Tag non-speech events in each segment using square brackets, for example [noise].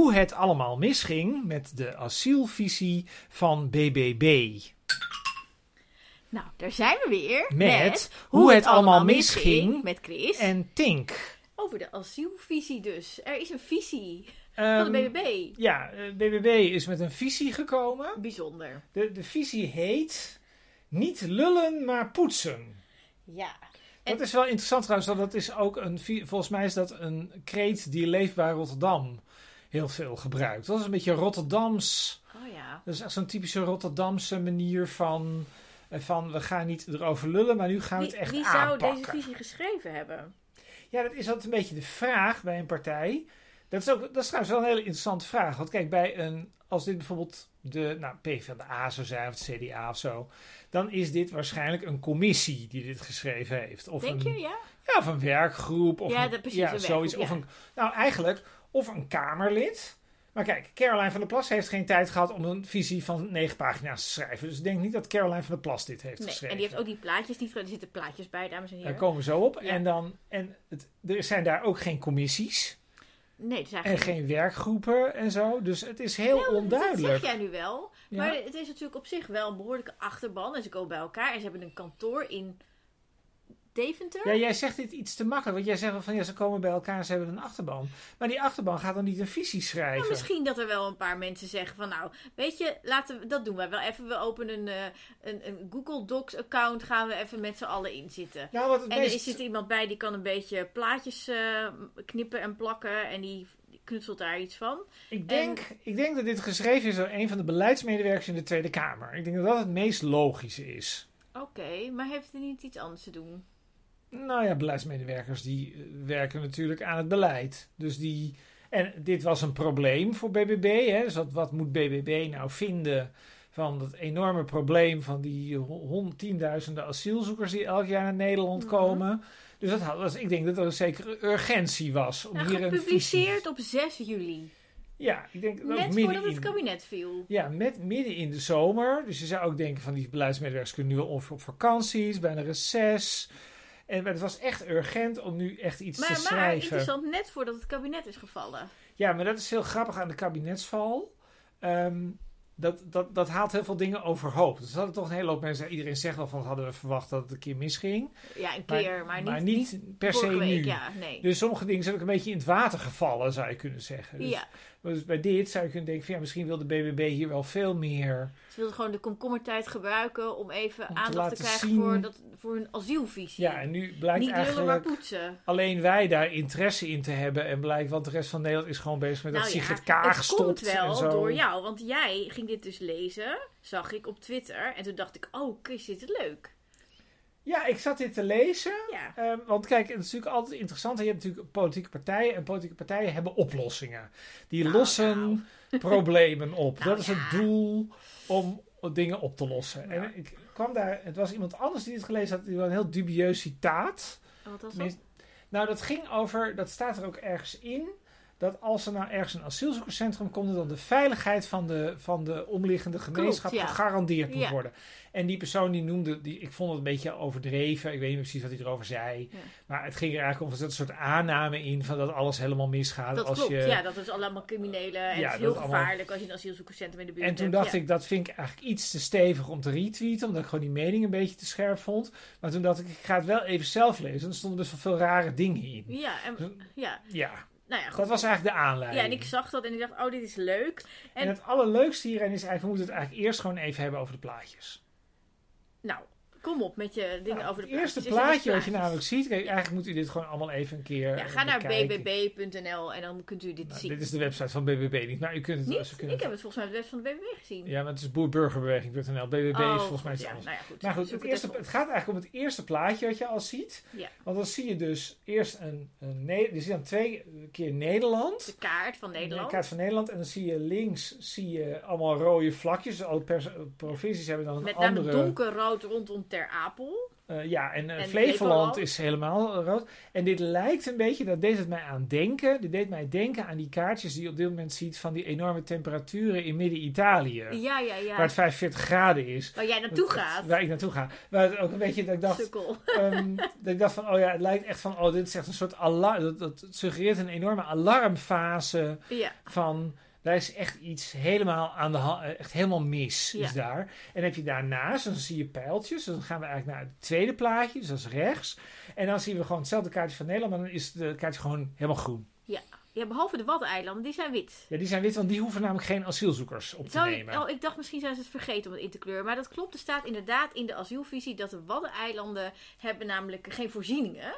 hoe het allemaal misging met de asielvisie van BBB. Nou, daar zijn we weer. Met hoe het allemaal misging Met Chris. En Tink. Over de asielvisie dus. Er is een visie Ehm, van de BBB. Ja, eh, BBB is met een visie gekomen. Bijzonder. De, de visie heet niet lullen, maar poetsen. Ja. Dat is wel interessant trouwens, want dat is ook een, volgens mij is dat een kreet die Leefbaar Rotterdam heel veel gebruikt. Dat is een beetje Rotterdams, Oh ja. dat is echt zo'n typische Rotterdamse manier van, eh, van we gaan niet erover lullen, maar nu gaan we Wie, het echt wie zou aanpakken. deze visie geschreven hebben? Ja, dat is altijd een beetje de vraag bij een partij. Dat is, ook, dat is trouwens wel een hele interessante vraag. Want kijk, bij een, als dit bijvoorbeeld de nou, PvdA zou zijn of het CDA of zo, dan is dit waarschijnlijk een commissie die dit geschreven heeft. Of Denk een, je, ja? Ja, of een werkgroep. Of Ja, een, dat- precies, ja, zoiets. werkgroep, Of een, nou, eigenlijk, of een Kamerlid. Maar kijk, Caroline van der Plas heeft geen tijd gehad om een visie van negen pagina's te schrijven. Dus ik denk niet dat Caroline van der Plas dit heeft Nee. geschreven. En die heeft ook die plaatjes niet. Er zitten plaatjes bij, dames en Daar heren. komen we zo op. Ja. En, dan, en het, er zijn daar ook geen commissies. Nee, het is En eigenlijk... geen werkgroepen en zo. Dus het is heel Nou, onduidelijk. Dat zeg jij nu wel. Ja. Maar het is natuurlijk op zich wel een behoorlijke achterban. En ze komen bij elkaar en ze hebben een kantoor in Deventer. Ja, jij zegt dit iets te makkelijk. Want jij zegt wel van ja, ze komen bij elkaar en ze hebben een achterban. Maar die achterban gaat dan niet een visie schrijven. Nou, misschien dat er wel een paar mensen zeggen van nou, weet je, laten we, dat doen wij wel even. We openen een, eh, een, een Google Docs account, gaan we even met z'n allen inzitten. Nou, wat het En er meest... is- zit iemand bij die kan een beetje plaatjes eh, knippen en plakken en die, die knutselt daar iets van. ik, denk, ik denk dat dit geschreven is door een van de beleidsmedewerkers in de Tweede Kamer. Ik denk dat dat het meest logische is. Oké, maar heeft hij niet iets anders te doen? Nou ja, beleidsmedewerkers die eh, werken natuurlijk aan het beleid. Dus die... En dit was een probleem voor BBB. Hè? Dus wat, wat moet BBB nou vinden van dat enorme probleem van die tienduizenden asielzoekers die elk jaar naar Nederland Mhm. komen. Dus dat had, dus ik denk dat er een zekere urgentie was om Nou, hier een gepubliceerd visie... op 6 juli. Ja, ik denk dat Net voordat het in- kabinet viel. Ja, met, midden in de zomer. Dus je zou ook denken van die beleidsmedewerkers kunnen nu ongeveer op vakanties, bijna reces. En het was echt urgent om nu echt iets te Maar, maar schrijven. interessant, net voordat het kabinet is gevallen. Ja, maar dat is heel grappig aan de kabinetsval. Ehm, dat, dat, dat haalt heel veel dingen overhoop. Dus dat hadden toch een hele hoop mensen. Iedereen zegt wel van hadden we verwacht dat het een keer misging. Ja, een keer, maar, maar niet, niet, per se week. nu. Ja, nee. Dus sommige dingen zijn ook een beetje in het water gevallen, zou je kunnen zeggen. Dus, ja, dus bij dit zou je kunnen denken van ja, misschien wil de BBB hier wel veel meer. ze wilden gewoon de komkommertijd gebruiken om even Om aandacht te, krijgen zien- voor, dat, voor hun asielvisie. Ja, en nu blijkt niet lullen, maar eigenlijk poetsen. alleen wij daar interesse in te hebben. En blijkt, want de rest van Nederland is gewoon bezig met dat Nou ja, Sigrid Kaag het stopt komt wel en zo. door jou, want jij ging dit dus lezen, zag ik op Twitter. En toen dacht ik, oh Chris, dit is leuk. Ja, ik zat dit te lezen. Ja, Ehm, want kijk, het is natuurlijk altijd interessant. Je hebt natuurlijk politieke partijen. En politieke partijen hebben oplossingen. Die Nou, lossen [laughs] problemen op. Nou, dat is het doel om dingen op te lossen. En ik kwam daar... Het was iemand anders die het gelezen had. Die had een heel dubieus citaat. wat was dat? Nou, dat ging over... Dat staat er ook ergens in. Dat als er nou ergens een asielzoekerscentrum komt... dan de veiligheid van de, van de omliggende gemeenschap ja. gegarandeerd moet Ja. worden. En die persoon die noemde... Die, ik vond het een beetje overdreven. Ik weet niet precies wat hij erover zei. Ja. Maar het ging er eigenlijk om... Er zat een soort aanname in... van dat alles helemaal misgaat. Dat als klopt, je, ja, dat is allemaal criminelen. En Ja, het is dat heel allemaal- gevaarlijk als je een asielzoekerscentrum in de buurt En toen hebt. dacht ja. ik, dat vind ik eigenlijk iets te stevig om te retweeten. Omdat ik gewoon die mening een beetje te scherp vond. Maar toen dacht ik, ik ga het wel even zelf lezen. Er stonden best wel veel rare dingen in. Ja, en, ja, Ja, nou ja, goed. dat was eigenlijk de aanleiding. Ja, en ik zag dat en ik dacht, oh, dit is leuk. En En- het allerleukste hierin is eigenlijk, we moeten het eigenlijk eerst gewoon even hebben over de plaatjes. Nou, kom op met je dingen Nou, over de het eerste er plaatje dus wat je namelijk ziet, kijk, eigenlijk moet u dit gewoon allemaal even een keer Ja, eh, ga naar bekijken. bbb.nl en dan kunt u dit Nou, zien. dit is de website van BBB niet, maar u kunt het... Niet? Ze kunnen Ik heb het volgens mij op de website van de BBB gezien. Ja, maar het is boerburgerbeweging.nl. BBB Oh, is volgens mij goed, iets ja. anders. Nou ja, goed. Maar goed, het, eerste, het gaat eigenlijk om het eerste plaatje wat je al ziet. Ja. Want dan zie je dus eerst een... een je ziet dan twee keer Nederland. De kaart van Nederland. De kaart van Nederland. En dan zie je links zie je allemaal rode vlakjes. Alle pers- provincies hebben dan een Met name andere... donkerrood rondom Ter Apel. Eh, ja, en, eh, En Flevoland is helemaal rood. En dit lijkt een beetje, dat deed het mij aan denken. Dit deed mij denken aan die kaartjes die je op dit moment ziet van die enorme temperaturen in midden-Italië. Ja, ja, ja. Waar het 45 graden is. Waar jij naartoe Dat- gaat. Waar ik naartoe ga. Waar het ook een beetje dat ik dacht, ehm, dat ik dacht van, oh ja, het lijkt echt van, oh, dit is echt een soort alarm. Dat, dat suggereert een enorme alarmfase Ja. van, daar is echt iets helemaal aan de hand, echt helemaal mis Ja. is daar. En dan heb je daarnaast, dan zie je pijltjes. Dus dan gaan we eigenlijk naar het tweede plaatje, dus dat is rechts. En dan zien we gewoon hetzelfde kaartje van Nederland, maar dan is het kaartje gewoon helemaal groen. ja, behalve de Waddeneilanden, die zijn wit. Ja, die zijn wit, want die hoeven namelijk geen asielzoekers op te Zou nemen. oh, ik dacht misschien zijn ze het vergeten om het in te kleuren. Maar dat klopt. Er staat inderdaad in de asielvisie dat de Waddeneilanden hebben namelijk geen voorzieningen.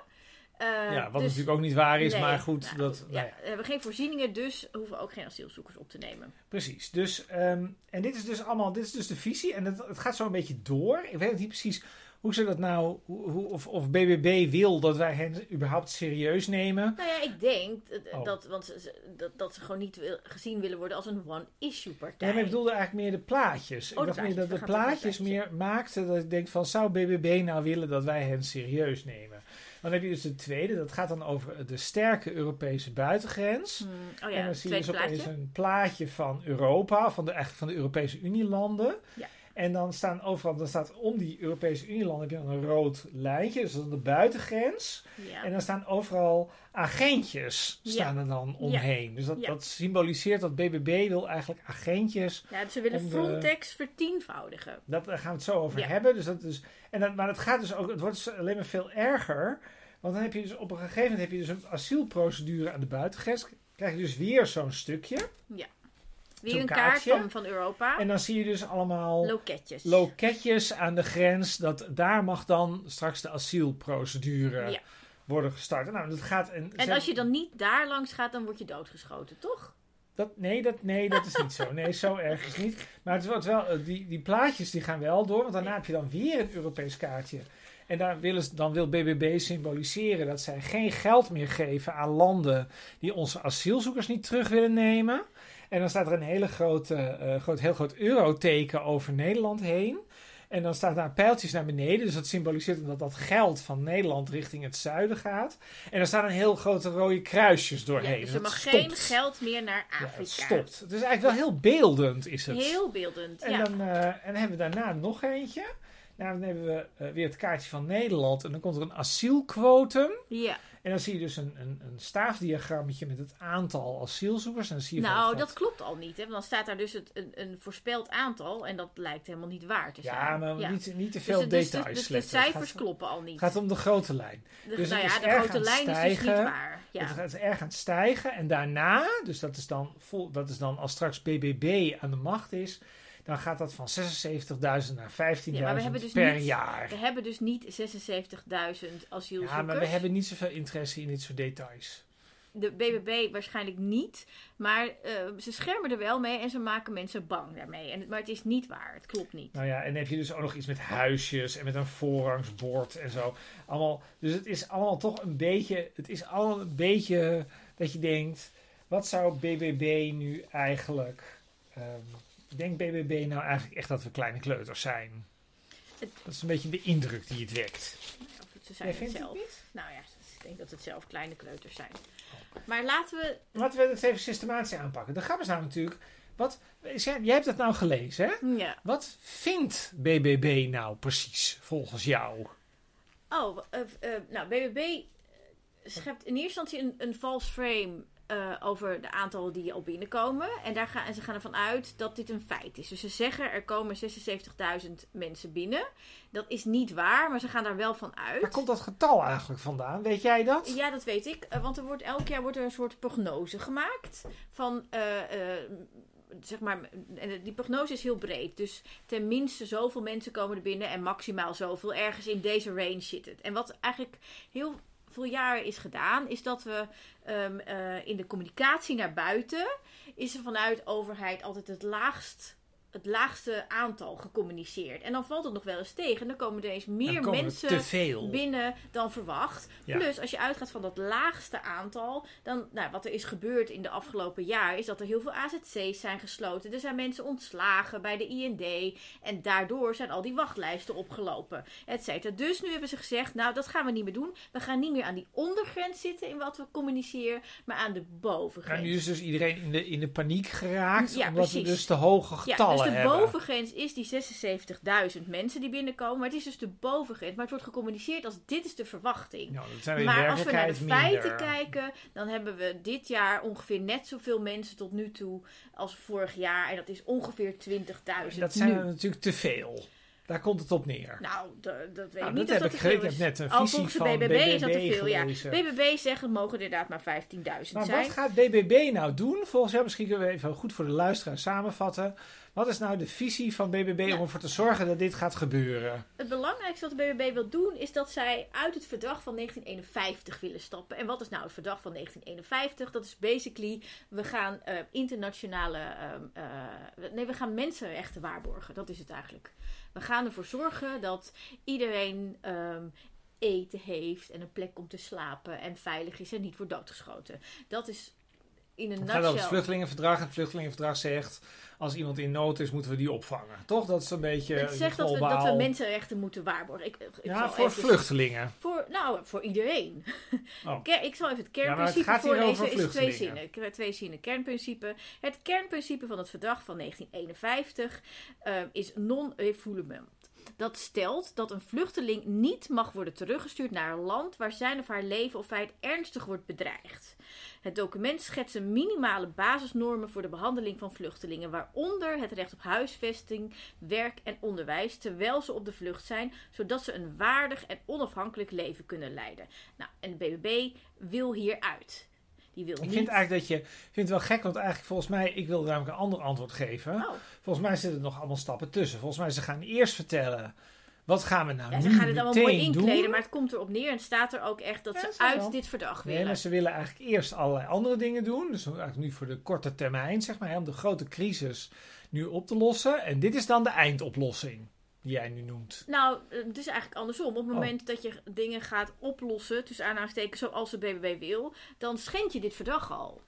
Ja, wat dus- natuurlijk ook niet waar is, Nee, maar goed, nou, dat, nou ja, we hebben geen voorzieningen, dus hoeven ook geen asielzoekers op te nemen. Precies. Dus, ehm, en dit is dus allemaal, dit is dus de visie. En het, het gaat zo een beetje door. Ik weet niet precies hoe ze dat nou, hoe, hoe- of, of BBB wil dat wij hen überhaupt serieus nemen. Nou ja, ik denk eh, Oh. dat, want ze- dat, dat ze gewoon niet wil- gezien willen worden als een one-issue partij. Nee, maar ik bedoelde eigenlijk meer de plaatjes. Oh, ik de dacht meer dat de We plaatjes meer maakten dat ik denk van, zou BBB nou willen dat wij hen serieus nemen? Dan heb je dus de tweede, dat gaat dan over de sterke Europese buitengrens. Hmm, oh en dan zie je dus opeens plaatje. een plaatje van Europa, van de, eigenlijk van de Europese Unielanden. Ja. En dan staan overal, dan staat om die Europese heb je dan een rood lijntje, dus dat is de buitengrens. Ja. En dan staan overal agentjes Ja. staan er dan omheen. Dus dat, Ja. dat symboliseert dat BBB wil eigenlijk agentjes. ja, dus ze willen de- Frontex vertienvoudigen. Dat, daar gaan we het zo over Ja. hebben. Dus dat is, en dat, maar het gaat dus ook, het wordt dus alleen maar veel erger. Want dan heb je dus op een gegeven moment heb je dus een asielprocedure aan de buitengrens. Krijg je dus weer zo'n stukje. Weer een kaart kaartje. van, van Europa. En dan zie je dus allemaal Loketjes. loketjes aan de grens. Dat daar mag dan straks de asielprocedure Ja. worden gestart. Nou, dat gaat. En, En als je dan niet daar langs gaat, dan word je doodgeschoten, toch? Dat, nee, dat, nee, dat is niet zo. Nee, zo erg is het niet. Maar het wordt wel, eh, die, die plaatjes die gaan wel door. Want daarna heb je dan weer een Europees kaartje. En daar willen, ze- dan wil BBB symboliseren dat zij geen geld meer geven aan landen die onze asielzoekers niet terug willen nemen. En dan staat er een hele grote, eh, groot, heel groot euroteken over Nederland heen. En dan staat daar pijltjes naar beneden. Dus dat symboliseert dat dat geld van Nederland richting het zuiden gaat. En er staan een heel grote rode kruisjes doorheen. Ja, dus er mag stopt. geen geld meer naar Ja, Afrika. het stopt. Het is eigenlijk wel heel beeldend, is het. Heel beeldend, en, ja. dan, eh, en dan hebben we daarna nog eentje. Nou, dan hebben we eh, weer het kaartje van Nederland. En dan komt er een asielquotum. ja. En dan zie je dus een, een, een staafdiagrammetje met het aantal asielzoekers. En dan zie je Nou, dat klopt al niet. Hè? Want dan staat daar dus het, een, een voorspeld aantal en dat lijkt helemaal niet waar te zijn. Ja, maar Niet, niet te Dus veel dus de- details. dus de, cijfers gaat- kloppen al niet. Het gaat om de grote lijn. De- dus nou ja, de grote lijn is dus niet stijgen. waar. Ja. Het gaat erg aan het stijgen. En daarna, dus dat is dan, vol, dat is dan als straks BBB aan de macht is, dan gaat dat van 76.000 naar 15.000 Ja, dus per niet- jaar. We hebben dus niet 76.000 asielzoekers. Ja, maar we hebben niet zoveel interesse in dit soort details. De BBB waarschijnlijk niet. Maar eh, ze schermen er wel mee en ze maken mensen bang daarmee. En, maar het is niet waar. Het klopt niet. Nou ja, en dan heb je dus ook nog iets met huisjes en met een voorrangsbord en zo. Allemaal, dus het is allemaal toch een beetje, het is allemaal een beetje dat je denkt, wat zou BBB nu eigenlijk, ehm denkt BBB nou eigenlijk echt dat we kleine kleuters zijn? Dat is een beetje de indruk die het wekt. Of ze zijn het zelf. Nou ja, ik denk dat het zelf kleine kleuters zijn. Maar laten we... Laten we het even systematisch aanpakken. De grap is nou natuurlijk, wat, jij hebt het nou gelezen hè? Ja. Wat vindt BBB nou precies volgens jou? Oh, eh, eh, nou, BBB schept in eerste instantie een, een false frame eh, over de aantallen die al binnenkomen. En, daar gaan, en ze gaan ervan uit dat dit een feit is. Dus ze zeggen er komen 76.000 mensen binnen. Dat is niet waar, maar ze gaan daar wel van uit. Waar komt dat getal eigenlijk vandaan? Weet jij dat? Ja, dat weet ik. Eh, want er wordt, elk jaar wordt er een soort prognose gemaakt. Van, eh, zeg maar, die prognose is heel breed. Dus tenminste zoveel mensen komen er binnen en maximaal zoveel. Ergens in deze range zit het. En wat eigenlijk heel veel jaren is gedaan, is dat we ehm, eh, in de communicatie naar buiten, is er vanuit overheid altijd het laagst het laagste aantal gecommuniceerd. En dan valt het nog wel eens tegen. En dan komen er eens meer er mensen binnen dan verwacht. Ja. Plus, als je uitgaat van dat laagste aantal, dan, nou, wat er is gebeurd in de afgelopen jaar, is dat er heel veel AZC's zijn gesloten. Er zijn mensen ontslagen bij de IND. En daardoor zijn al die wachtlijsten opgelopen, et cetera. Dus nu hebben ze gezegd, nou, dat gaan we niet meer doen. We gaan niet meer aan die ondergrens zitten in wat we communiceren, maar aan de bovengrens. En nu is dus iedereen in de, in de paniek geraakt, Ja, omdat we precies. dus te hoge Ja, getallen dus de hebben. bovengrens is die 76.000 mensen die binnenkomen. Maar het is dus de bovengrens. Maar het wordt gecommuniceerd als dit is de verwachting. Nou, dat zijn Maar als we naar de feiten minder. kijken, dan hebben we dit jaar ongeveer net zoveel mensen tot nu toe als vorig jaar. En dat is ongeveer 20.000 Dat zijn er natuurlijk te veel. Daar komt het op neer. Nou, dat weet Nou, ik niet dat heb dat ik ik heb net een visie volgens de van BBB, is dat te veel, ja. BBB zegt het mogen er inderdaad maar 15.000 Maar zijn. wat gaat BBB nou doen? Volgens jou, misschien kunnen we even goed voor de luisteraar samenvatten. Wat is nou de visie van BBB Ja. om ervoor te zorgen dat dit gaat gebeuren? Het belangrijkste wat de BBB wil doen is dat zij uit het verdrag van 1951 willen stappen. En wat is nou het verdrag van 1951? Dat is basically, we gaan eh, internationale, ehm, eh, nee we gaan mensenrechten waarborgen. Dat is het eigenlijk. We gaan ervoor zorgen dat iedereen ehm, eten heeft en een plek om te slapen en veilig is en niet wordt doodgeschoten. Dat is in een Het gaat over het vluchtelingenverdrag. En het vluchtelingenverdrag zegt, als iemand in nood is, moeten we die opvangen. Toch? Dat is een beetje Het zegt dat we, dat we mensenrechten moeten waarborgen. Ik, ik Ja, voor vluchtelingen. Voor, nou, voor iedereen. Oh. [laughs] Ik zal even het Ja, het kernprincipe gaat hier voorlezen. is twee zinnen. Twee zinnen. Kernprincipe. Het kernprincipe van het verdrag van 1951 eh, is non-refoulement. Dat stelt dat een vluchteling niet mag worden teruggestuurd naar een land waar zijn of haar leven of feit ernstig wordt bedreigd. Het document schetst een minimale basisnormen voor de behandeling van vluchtelingen, waaronder het recht op huisvesting, werk en onderwijs, terwijl ze op de vlucht zijn, zodat ze een waardig en onafhankelijk leven kunnen leiden. Nou, en de BBB wil hieruit. Die wil Ik niet... vind eigenlijk dat je... Ik vind het wel gek, want eigenlijk volgens mij... Ik wil namelijk een ander antwoord geven. Oh, Volgens mij zitten er nog allemaal stappen tussen. Volgens mij, ze gaan eerst vertellen... Wat gaan we nou ja, nu ze gaan het allemaal mooi inkleden, doen? maar het komt erop neer en staat er ook echt dat Ja, ze uit wel. dit verdrag Nee, willen. maar ze willen eigenlijk eerst allerlei andere dingen doen. Dus eigenlijk nu voor de korte termijn, zeg maar, om de grote crisis nu op te lossen. En dit is dan de eindoplossing, die jij nu noemt. Nou, eh, het is eigenlijk andersom. Op het Oh. moment dat je dingen gaat oplossen, tussen aanhalingstekens zoals de BBB wil, dan schend je dit verdrag al.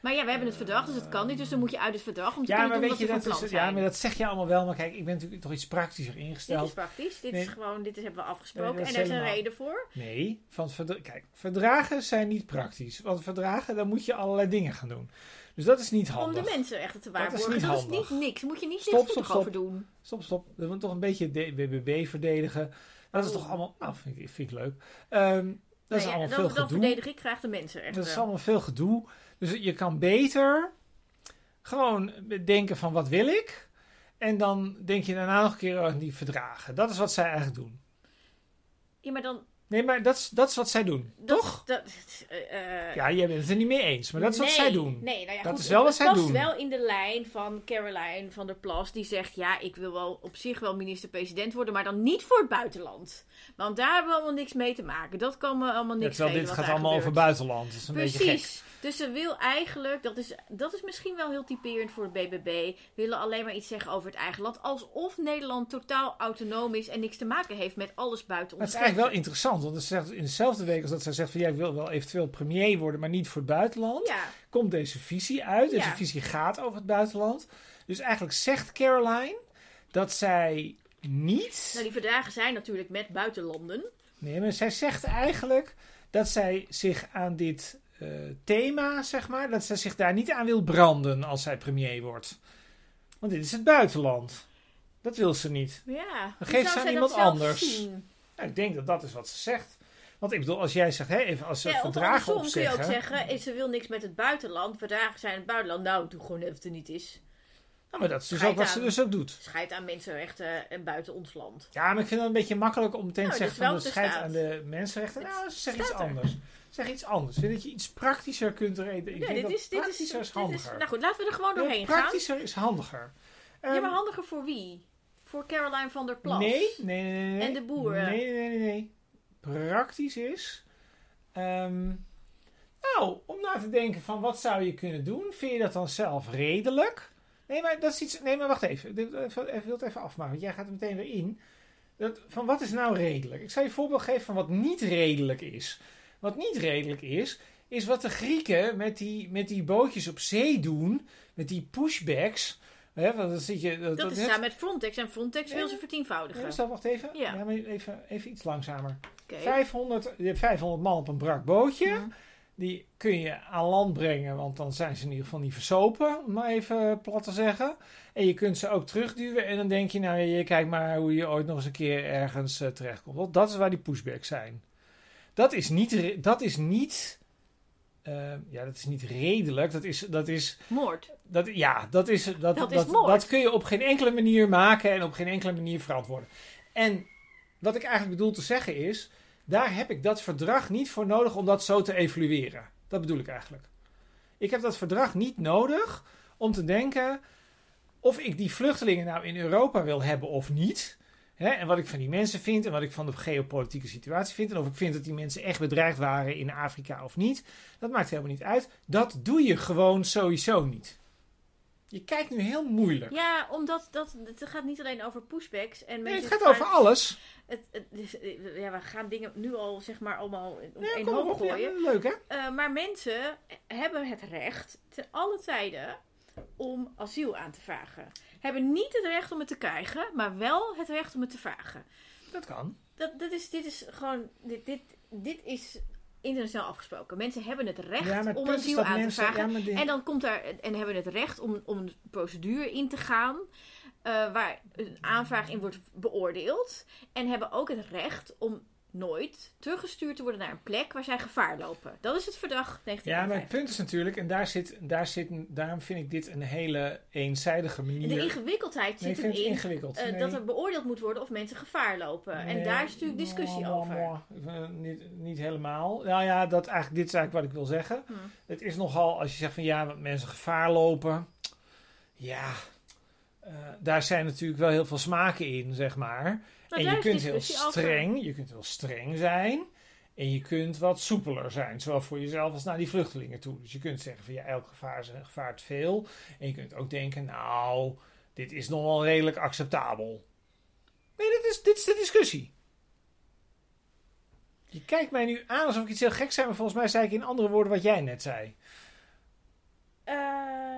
Maar ja, we hebben het verdrag, dus het kan niet. Dus dan moet je uit het verdrag om te Ja, kunnen maar doen weet je, dat is, ja, maar dat zeg je allemaal wel. Maar kijk, ik ben natuurlijk toch iets praktischer Dit ingesteld. is praktisch. Dit Nee. is gewoon, dit is, hebben we afgesproken. Nee, en is er is een reden voor. Nee, van kijk, verdragen zijn niet praktisch. Want verdragen, dan moet je allerlei dingen gaan doen. Dus dat is niet Om handig. de mensenrechten te Dat is waarborgen. niet Dat is niet niks. Moet je niet Stop, lichtvoetig stop, stop. over doen. Stop, stop. We moeten toch een beetje de BBB verdedigen. Dat is Oh. toch allemaal... Nou, vind ik, vind ik leuk. Ehm, dat is Nou ja, allemaal dan, veel dan gedoe. verdedig ik graag de mensenrechten. Dat is allemaal veel gedoe. Dus je kan beter gewoon denken van wat wil ik? En dan denk je daarna nog een keer aan die verdragen. Dat is wat zij eigenlijk doen. Ja, maar dan... Nee, maar dat is, dat is wat zij doen. Dat, Toch? Dat, eh, eh, Ja, jij bent het er niet mee eens. Maar dat is wat zij doen. Nee, nou ja, Dat goed, is wel wat zij past doen. wel in de lijn van Caroline van der Plas. Die zegt, ja, ik wil wel op zich wel minister-president worden, maar dan niet voor het buitenland. Want daar hebben we allemaal niks mee te maken. Dat kan me allemaal Ja, niks terwijl schelen dit gaat allemaal over gebeurt. buitenland. Dat is een beetje gek. Dus ze wil eigenlijk, dat is, dat is misschien wel heel typerend voor het BBB, willen alleen maar iets zeggen over het eigen land. Alsof Nederland totaal autonoom is en niks te maken heeft met alles buiten ons. het is eigenlijk wel interessant. Want het zegt in dezelfde week als dat zij zegt van jij wil wel eventueel premier worden, maar niet voor het buitenland. Ja, komt deze visie uit. Deze Ja. visie gaat over het buitenland. Dus eigenlijk zegt Caroline dat zij niet. nou die verdragen zijn natuurlijk met buitenlanden. Nee, maar zij zegt eigenlijk dat zij zich aan dit eh, thema, zeg maar, dat zij zich daar niet aan wil branden als zij premier wordt. Want dit is het buitenland. Dat wil ze niet. Ja, Dan geeft ze aan iemand dat anders. Nou, ik denk dat dat is wat ze zegt. Want ik bedoel, als jij zegt, hè, even als ze Ja, verdragen andersom kun je ook opzeggen. zeggen, eh, ze wil niks met het buitenland. Verdragen zijn het buitenland. Nou, doe gewoon of het er niet is. Nou, maar dat is dus Scheid ook wat ze dus ook doet. Scheid aan mensenrechten en buiten ons land. Ja, maar ik vind het een beetje makkelijk om meteen Nou, te dit zeggen van scheid aan de mensenrechten. Het Nou, zeg iets staat er. anders. Zeg iets anders. Ik vind dat je iets praktischer kunt reden. Ik Ja, dit dat is, dit is, is, dit is, handiger. nou goed, laten we er gewoon doorheen gaan. praktischer is handiger. Ja, Ehm, maar handiger voor wie? Voor Caroline van der Plas. Nee, nee, nee, nee, nee. En de boeren. Nee, nee, nee, nee. Praktisch is... ehm, nou, om na te denken van wat zou je kunnen doen. Vind je dat dan zelf redelijk? Nee, maar dat is iets. Nee, maar wacht even. Even, wil het even afmaken, want jij gaat er meteen weer in. Dat, van wat is nou redelijk? Ik zal je een voorbeeld geven van wat niet redelijk is. Wat niet redelijk is, is wat de Grieken met die, met die bootjes op zee doen, met die pushbacks. Hè, want dan zit je, dat, Dat is net- samen met Frontex. En Frontex Ja. wil ze vertienvoudigen. Stel, wacht even. Ja. maar even, even iets langzamer. Oké. 500, je hebt 500 man op een brak bootje. Mhm. Die kun je aan land brengen, want dan zijn ze in ieder geval niet versopen, om maar even plat te zeggen. En je kunt ze ook terugduwen en dan denk je, nou je kijkt maar hoe je ooit nog eens een keer ergens eh, terechtkomt. Want dat is waar die pushbacks zijn. Dat is niet, dat is niet, eh, ja dat is niet redelijk, dat is, dat is, Moord. dat, ja, dat is, dat, Dat is dat, moord. dat kun je op geen enkele manier maken en op geen enkele manier verantwoorden. En wat ik eigenlijk bedoel te zeggen is, daar heb ik dat verdrag niet voor nodig om dat zo te evalueren. Dat bedoel ik eigenlijk. Ik heb dat verdrag niet nodig om te denken of ik die vluchtelingen nou in Europa wil hebben of niet. Hè, en wat ik van die mensen vind en wat ik van de geopolitieke situatie vind. En of ik vind dat die mensen echt bedreigd waren in Afrika of niet. Dat maakt helemaal niet uit. Dat doe je gewoon sowieso niet. Je kijkt nu heel moeilijk. Ja, omdat dat, het gaat niet alleen over pushbacks. En Nee, het gaat over alles. Het, het, dus, ja, we gaan dingen nu al zeg maar allemaal Ja, één hoop op. Ja, gooien. leuk hè? Eh, maar mensen hebben het recht te alle tijden om asiel aan te vragen. Hebben niet het recht om het te krijgen, maar wel het recht om het te vragen. Dat kan. Dat, dat is, dit is gewoon, dit, dit, dit is internationaal afgesproken. Mensen hebben het recht Ja, maar het om asiel aan mensen... te vragen. Ja, maar die- En dan komt daar en hebben het recht om, om een procedure in te gaan. eh, waar een aanvraag in wordt beoordeeld. En hebben ook het recht om nooit teruggestuurd te worden naar een plek waar zij gevaar lopen. Dat is het verdrag Ja, maar het 1951. punt is natuurlijk, en daar zit, daar zit, daarom vind ik dit een hele eenzijdige manier. de ingewikkeldheid zit erin ingewikkeld. eh, nee. dat er beoordeeld moet worden of mensen gevaar lopen. En daar is natuurlijk discussie over. Eh, niet, niet helemaal. Nou ja, dat eigenlijk, dit is eigenlijk wat ik wil zeggen. Hm. Het is nogal, als je zegt van ja, mensen gevaar lopen. Ja, eh, daar zijn natuurlijk wel heel veel smaken in, zeg maar. En je kunt heel over. streng, je kunt heel streng zijn. En je kunt wat soepeler zijn, zowel voor jezelf als naar die vluchtelingen toe. Dus je kunt zeggen van ja, elk gevaar is een gevaar te veel. En je kunt ook denken, nou, dit is nog wel redelijk acceptabel. Nee, dit is, dit is de discussie. Je kijkt mij nu aan alsof ik iets heel gek zei, maar volgens mij zei ik in andere woorden wat jij net zei. Eh,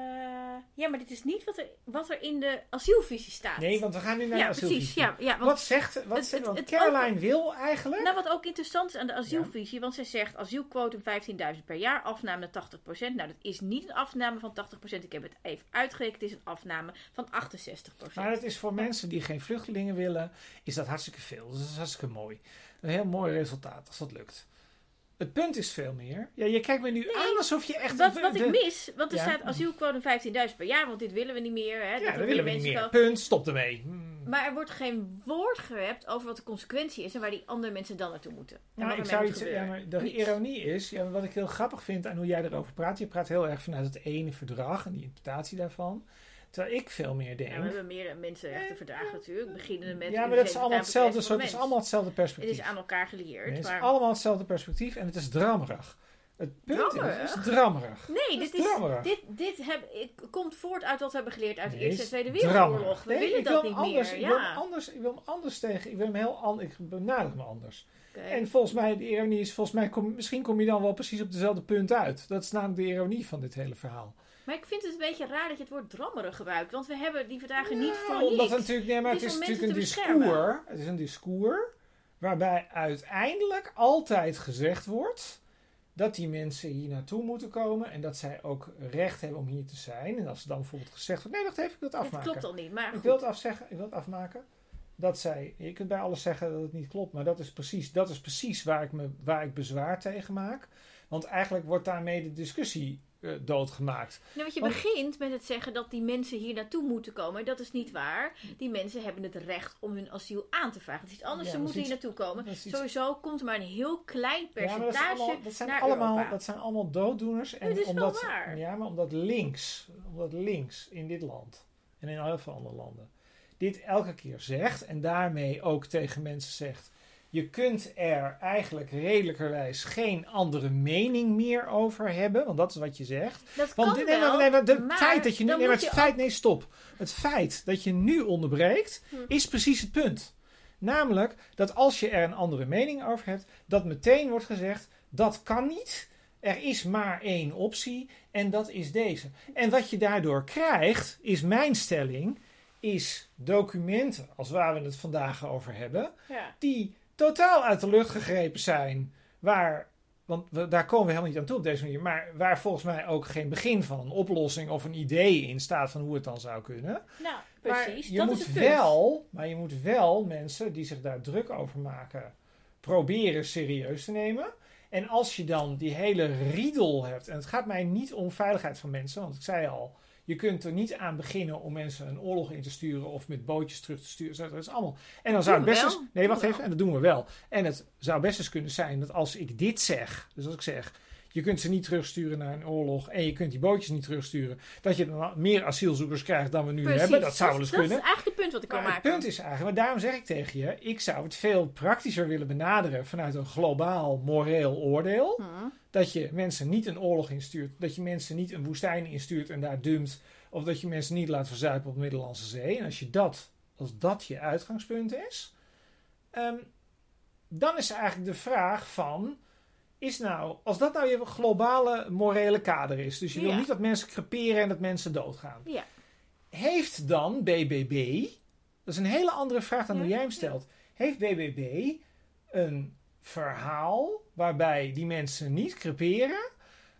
ja, maar dit is niet wat er, wat er in de asielvisie staat. Nee, want we gaan nu naar ja, de asielvisie. precies. Ja, ja, want Wat zegt, wat het- zegt het- want het Caroline wil eigenlijk... Nou, wat ook interessant is aan de asielvisie, want zij zegt asielquotum 15.000 per jaar, afname 80%. Nou, dat is niet een afname van 80%. Ik heb het even uitgerekend, het is een afname van 68%. Maar het is voor mensen die geen vluchtelingen willen, is dat hartstikke veel. Dus dat is hartstikke mooi. Een heel mooi resultaat als dat lukt. Het punt is veel meer. Ja, je kijkt me nu Nee, aan alsof je echt. Wat, de- wat ik mis, want er Ja. staat asielquotum 15.000 per jaar, want dit willen we niet meer. Hè, Ja, dat willen we niet meer. Punt, stop ermee. Hmm. Maar er wordt geen woord gerept over wat de consequentie is en waar die andere mensen dan naartoe moeten. En Nou, wat ik zou iets ja, maar de Niets. ironie is, ja, wat ik heel grappig vind aan hoe jij erover praat, je praat heel erg vanuit het ene verdrag en die interpretatie daarvan. Terwijl ik veel meer denk. Ja, we hebben meer mensenrechten verdragen natuurlijk. Beginnende met Ja, maar dat is allemaal hetzelfde, het is allemaal hetzelfde Het perspectief. is aan elkaar gelieerd. Nee, het is maar... allemaal hetzelfde perspectief en het is drammerig. Het punt is, Drammerig? het is drammerig. Nee, is dit, is, drammerig. dit, dit heb, ik, komt voort uit wat we hebben geleerd uit de Nee, Eerste en het Tweede is Wereldoorlog. We Nee, willen ik dat wil niet anders, meer. Ik wil, hem Ja. anders, ik wil hem anders tegen. Ik wil hem heel anders. Ik benader me anders. Oké. En volgens mij, de ironie is, volgens mij, kom, misschien kom je dan wel precies op dezelfde punt uit. Dat is namelijk de ironie van dit hele verhaal. Maar ik vind het een beetje raar dat je het woord drammerig gebruikt. Want we hebben die verdragen niet Ja, voor omdat het natuurlijk, nee, maar Het is natuurlijk een discours. Het is een discours waarbij uiteindelijk altijd gezegd wordt dat die mensen hier naartoe moeten komen en dat zij ook recht hebben om hier te zijn. En als er dan bijvoorbeeld gezegd wordt, nee, wacht even, ik wil het afmaken. klopt al niet. Maar Ik wil het afzeggen, ik wil het afmaken. Dat zij, je kunt bij alles zeggen dat het niet klopt, maar dat is precies, dat is precies waar, ik me, waar ik bezwaar tegen maak. Want eigenlijk wordt daarmee de discussie doodgemaakt. Nee, want je Want- begint met het zeggen dat die mensen hier naartoe moeten komen. Dat is niet waar. Die mensen hebben het recht om hun asiel aan te vragen. Het is iets anders, Ja, ze moeten hier naartoe komen. iets- Sowieso komt er maar een heel klein Ja, dat, percentage allemaal, dat, zijn naar allemaal, Europa. dat zijn allemaal dooddoeners. En is wel omdat, waar. Ja, maar omdat links, omdat links in dit land en in heel veel andere landen dit elke keer zegt en daarmee ook tegen mensen zegt: je kunt er eigenlijk redelijkerwijs geen andere mening meer over hebben. Want dat is wat je zegt. Dat Want kan dit- nee, wel, nee, maar feit dat je nu. Nee, het je feit. Nee, stop. Het feit dat je nu onderbreekt. Hm. is precies het punt. Namelijk dat als je er een andere mening over hebt. dat meteen wordt gezegd. dat kan niet. Er is maar één optie. En dat is deze. En wat je daardoor krijgt. is mijn stelling. is documenten. als waar we het vandaag over hebben Ja. die totaal uit de lucht gegrepen zijn. Waar, want we, daar komen we helemaal niet aan toe op deze manier. Maar waar volgens mij ook geen begin van een oplossing of een idee in staat van hoe het dan zou kunnen. Nou, Maar precies. je dat moet is het punt. wel, maar je moet wel mensen die zich daar druk over maken, proberen serieus te nemen. En als je dan die hele riedel hebt, en het gaat mij niet om veiligheid van mensen, want ik zei al, je kunt er niet aan beginnen om mensen een oorlog in te sturen of met bootjes terug te sturen. Dat is allemaal. En dan zou het best eens, nee, wacht even, en dat doen we wel. En het zou best eens kunnen zijn dat als ik dit zeg, dus als ik zeg, je kunt ze niet terugsturen naar een oorlog en je kunt die bootjes niet terugsturen, dat je dan meer asielzoekers krijgt dan we nu Precies. hebben. Dat zou wel eens dat kunnen. is eigenlijk het punt wat ik wil Maar het maken. punt is eigenlijk, maar daarom zeg ik tegen je, ik zou het veel praktischer willen benaderen vanuit een globaal moreel oordeel. Hm. Dat je mensen niet een oorlog instuurt, dat je mensen niet een woestijn instuurt en daar dumpt, of dat je mensen niet laat verzuipen op de Middellandse Zee. En als je dat, als dat je uitgangspunt is, ehm, dan is eigenlijk de vraag van, is nou, als dat nou je globale morele kader is, dus je wil niet dat mensen creperen en dat mensen doodgaan Ja. heeft dan BBB, dat is een hele andere vraag dan Ja, hoe jij hem stelt, heeft BBB een verhaal waarbij die mensen niet creperen,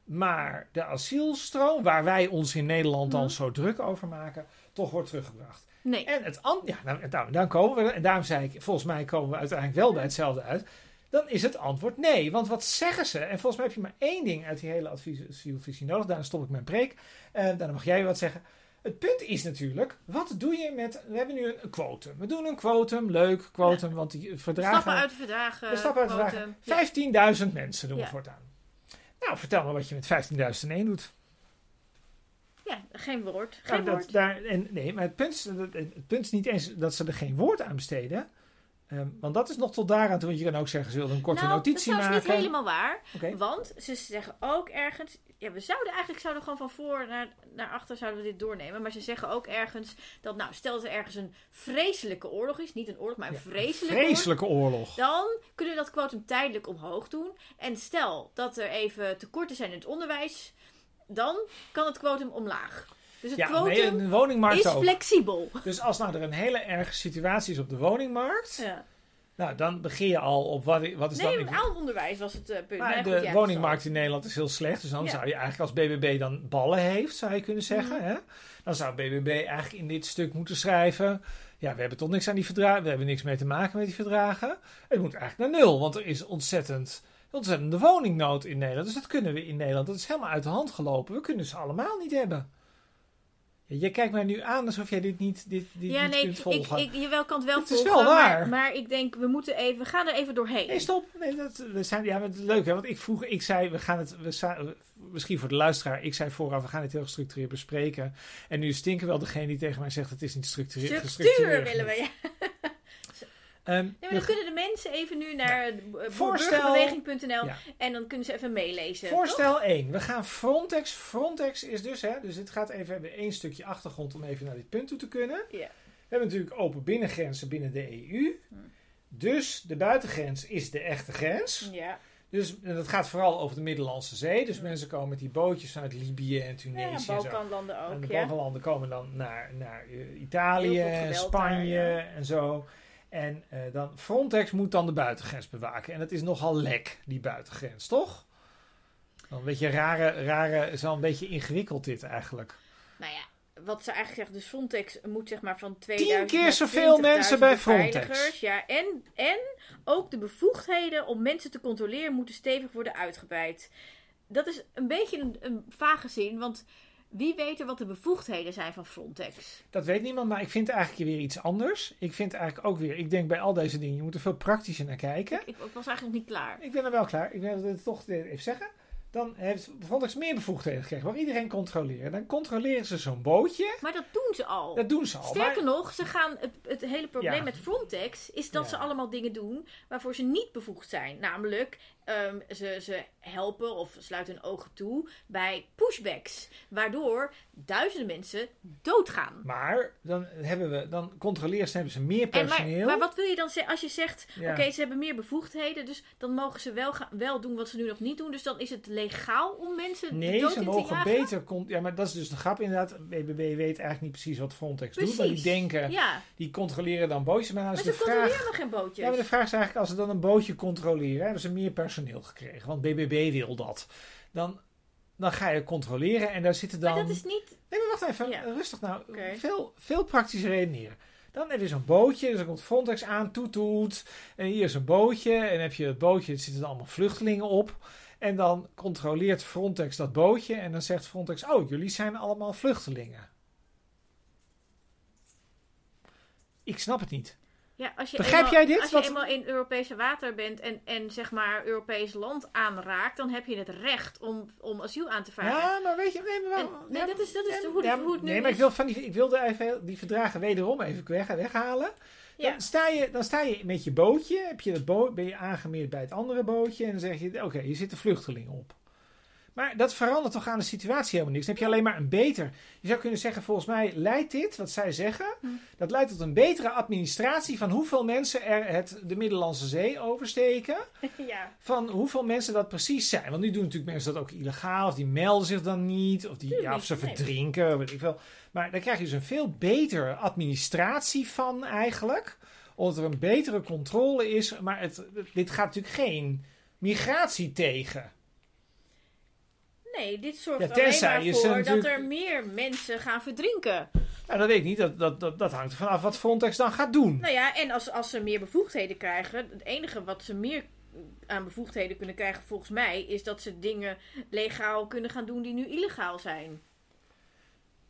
maar de asielstroom, waar wij ons in Nederland dan Mhm. zo druk over maken, toch wordt teruggebracht. Nee. En het ja, nou, nou, dan komen we, en daarom zei ik, volgens mij komen we uiteindelijk wel bij hetzelfde uit. Dan is het antwoord nee. Want wat zeggen ze? En volgens mij heb je maar één ding uit die hele adviesvisie nodig. Daarna stop ik mijn preek. En daarna mag jij wat zeggen. Het punt is natuurlijk, wat doe je met... We hebben nu een quotum. We doen een quotum, leuk quotum, want die verdragen... Stappen uit de verdragen. we stappen uit de verdragen. 15.000 mensen doen we voortaan. Nou, vertel me wat je met 15.001 doet. Ja, geen woord. Nou, Geen dat, woord. Daar, en, nee, maar het punt, is, het, punt is niet eens dat ze er geen woord aan besteden. Ehm, want dat is nog tot daaraan toe. Want je kan ook zeggen, ze wilden een korte nou, notitie dat is maken. niet helemaal waar. Want ze zeggen ook ergens... Ja, we zouden eigenlijk zouden gewoon van voor naar, naar achter zouden we dit doornemen. Maar ze zeggen ook ergens dat, nou, stel dat er ergens een vreselijke oorlog is. Niet een oorlog, maar een Ja, vreselijke oorlog. Vreselijke oorlog. Dan kunnen we dat quotum tijdelijk omhoog doen. En stel dat er even tekorten zijn in het onderwijs. Dan kan het quotum omlaag. Dus het Ja, quotum nee, in de woningmarkt is ook. flexibel. Dus als nou er een hele erge situatie is op de woningmarkt. Ja. Nou, dan begin je al op wat, wat is Nee, dan... met aan onderwijs was het eh, punt. Maar Maar goed, de ja, woningmarkt in Nederland is heel slecht. Dus dan Ja. zou je eigenlijk als BBB dan ballen heeft, zou je kunnen zeggen. Mhm. Hè? Dan zou BBB eigenlijk in dit stuk moeten schrijven. Ja, we hebben toch niks aan die verdragen. We hebben niks mee te maken met die verdragen. Het moet eigenlijk naar nul. Want er is ontzettend, ontzettende woningnood in Nederland. Dus dat kunnen we in Nederland. Dat is helemaal uit de hand gelopen. We kunnen ze allemaal niet hebben. Jij kijkt mij nu aan alsof jij dit niet, dit, dit Ja, niet nee, kunt ik, volgen. ik, je wel kan het wel Het is wel waar. Maar, maar ik denk, we moeten even, we gaan er even doorheen. Nee, stop. Nee, dat, we zijn, ja, het leuk, hè? Want ik vroeg, ik zei, we gaan het, we misschien voor de luisteraar, ik zei vooraf, we gaan het heel gestructureerd bespreken. En nu stinken wel degene die tegen mij zegt, het is niet structureerd. Structuur willen we. Ja. Ehm, dan kunnen de mensen even nu naar Voorstel- burgerbeweging.nl Ja. en dan kunnen ze even meelezen. toch? Voorstel 1. We gaan Frontex. Frontex is dus, hè, dus dit gaat even, hebben één stukje achtergrond om even naar dit punt toe te kunnen. Ja. We hebben natuurlijk open binnengrenzen binnen de EU. Hm. Dus de buitengrens is de echte grens. Ja. Dus en dat gaat vooral over de Middellandse Zee. Dus Hm. mensen komen met die bootjes vanuit Libië en ja, Tunesië en zo. Balkanlanden En ook, de ja. Balkanlanden komen dan naar, naar eh, Italië, Spanje daar, ja. en zo. En eh, dan Frontex moet dan de buitengrens bewaken. En het is nogal lek, die buitengrens, toch? Dan een beetje rare, rare, is wel een beetje ingewikkeld dit eigenlijk. Nou ja, wat ze eigenlijk zeggen, dus Frontex moet zeg maar van 2000 keer naar zoveel 20.000 mensen bij. Frontex. Ja, en, en ook de bevoegdheden om mensen te controleren moeten stevig worden uitgebreid. Dat is een beetje een, een vage zin, want wie weet er wat de bevoegdheden zijn van Frontex? Dat weet niemand, maar ik vind eigenlijk weer iets anders. Ik vind eigenlijk ook weer, ik denk bij al deze dingen, je moet er veel praktischer naar kijken. Ik, ik was eigenlijk niet klaar. Ik ben er wel klaar. Ik wil het toch even zeggen. dan heeft Frontex meer bevoegdheden gekregen. Waar iedereen controleren. Dan controleren ze zo'n bootje. Maar dat doen ze al. Dat doen ze al. Sterker maar- nog, ze gaan het, het hele probleem Ja. met Frontex is dat Ja. ze allemaal dingen doen waarvoor ze niet bevoegd zijn. Namelijk, ehm, ze, ze helpen of sluiten hun ogen toe bij pushbacks. Waardoor duizenden mensen doodgaan. Maar dan, hebben we, dan controleren ze, hebben ze meer maar, personeel. maar wat wil je dan zeggen als je zegt, Ja. oké, ze hebben meer bevoegdheden, dus dan mogen ze wel, gaan, wel doen wat ze nu nog niet doen. Dus dan is het legaal om mensen Nee, dood ze in te mogen jagen? beter. Ja, maar dat is dus de grap inderdaad. BBB weet eigenlijk niet precies wat Frontex doet. Maar die denken, Ja, die controleren dan bootjes. Maar, maar ze vraag. controleren nog geen bootjes. Ja, maar de vraag is eigenlijk, als ze dan een bootje controleren, hebben ze meer personeel gekregen. Want BBB wil dat. Dan, dan ga je controleren en daar zitten dan... Maar dat is niet... Nee, maar wacht even. Ja. Rustig nou. Veel, veel praktische redeneren. Dan heb je zo'n bootje, dus dan komt Frontex aan, toet toet. En hier is een bootje. En heb je het bootje, er zitten allemaal vluchtelingen op. En dan controleert Frontex dat bootje. En dan zegt Frontex, oh, jullie zijn allemaal vluchtelingen. Ik snap het niet. Ja, als je Begrijp eenmaal, jij dit? Als je Wat- eenmaal in Europese water bent en, en zeg maar Europees land aanraakt, dan heb je het recht om, om asiel aan te vragen. Ja, maar weet je... Nee, maar, En- nee, ja, dat is, dat is ja, hoe, ja, hoe het nu Nee, maar is. ik, wil van die, ik wilde even die verdragen wederom even weg, weghalen. Ja. Dan, sta je, dan sta je met je bootje, heb je dat boot, ben je aangemeerd bij het andere bootje en dan zeg je, oké, hier zitten vluchtelingen op. Maar dat verandert toch aan de situatie helemaal niks. Dan heb je alleen maar een beter. Je zou kunnen zeggen, volgens mij leidt dit, wat zij zeggen, Hm. dat leidt tot een betere administratie van hoeveel mensen er het, de Middellandse Zee oversteken. [laughs] ja. Van hoeveel mensen dat precies zijn. Want nu doen natuurlijk mensen dat ook illegaal, of die melden zich dan niet, of, die, Tuurlijk ja, of ze nee. verdrinken, weet ik veel. Maar daar krijg je dus een veel betere administratie van eigenlijk. Omdat er een betere controle is. Maar het, dit gaat natuurlijk geen migratie tegen. Nee, dit zorgt Ja, alleen maar je voor dat natuurlijk- er meer mensen gaan verdrinken. Nou, dat weet ik niet. Dat, dat, dat, dat hangt er vanaf wat Frontex dan gaat doen. Nou ja, en als, als ze meer bevoegdheden krijgen, het enige wat ze meer aan bevoegdheden kunnen krijgen volgens mij, is dat ze dingen legaal kunnen gaan doen die nu illegaal zijn.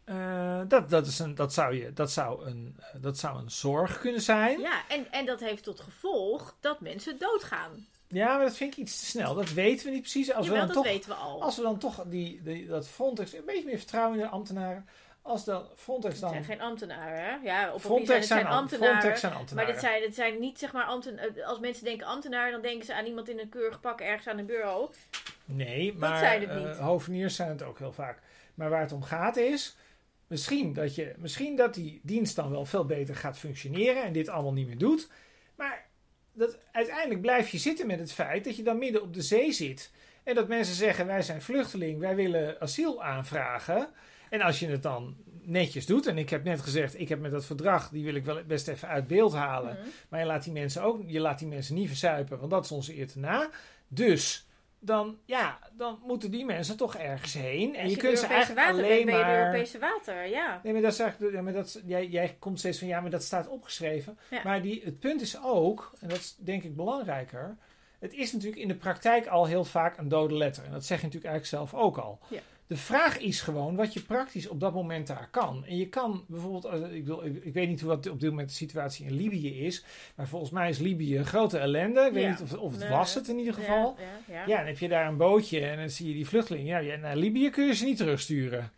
Eh, dat, dat, is een, dat, zou je, dat, zou een, dat zou een zorg kunnen zijn. Ja, en, en dat heeft tot gevolg dat mensen doodgaan. Ja, maar dat vind ik iets te snel. Dat weten we niet precies. Als Jawel, we dat dan toch weten we al. Als we dan toch die, die, dat Frontex, een beetje meer vertrouwen in de ambtenaren. Als dan Frontex Het dan. zijn geen ambtenaren, hè? Ja, op zijn Frontex het zijn, zijn am- ambtenaren. Frontex zijn Maar ambtenaren. dit zijn, dit zijn niet zeg maar ambtenaren. Als mensen denken ambtenaar, dan denken ze aan iemand in een keurig pak ergens aan een bureau. nee, maar zijn het eh, niet. hoveniers zijn het ook heel vaak. Maar waar het om gaat is. Misschien dat, je, misschien dat die dienst dan wel veel beter gaat functioneren en dit allemaal niet meer doet. Maar dat, uiteindelijk blijf je zitten met het feit dat je dan midden op de zee zit. En dat mensen zeggen: wij zijn vluchteling, wij willen asiel aanvragen. En als je het dan netjes doet, en ik heb net gezegd, ik heb met dat verdrag, die wil ik wel best even uit beeld halen. Mhm. Maar je laat die mensen ook, je laat die mensen niet verzuipen, want dat is onze eer te na. Dus dan, ja, dan moeten die mensen toch ergens heen. En je kunt ze eigenlijk water alleen bent, ben je maar. Europese water, ja. Nee, maar dat is eigenlijk, ja, maar dat, jij, jij komt steeds van ja, maar dat staat opgeschreven. Ja. Maar die, het punt is ook, en dat is denk ik belangrijker. Het is natuurlijk in de praktijk al heel vaak een dode letter. En dat zeg je natuurlijk eigenlijk zelf ook al. Ja. De vraag is gewoon wat je praktisch op dat moment daar kan. En je kan bijvoorbeeld, eh, ik, wil, ik, weet niet hoe wat op dit moment de situatie in Libië is. Maar volgens mij is Libië een grote ellende. Ik weet Ja. niet of, of het Nee, was het in ieder geval. Ja, ja, ja. Ja, dan heb je daar een bootje en dan zie je die vluchtelingen. Ja, naar Libië kun je ze niet terugsturen.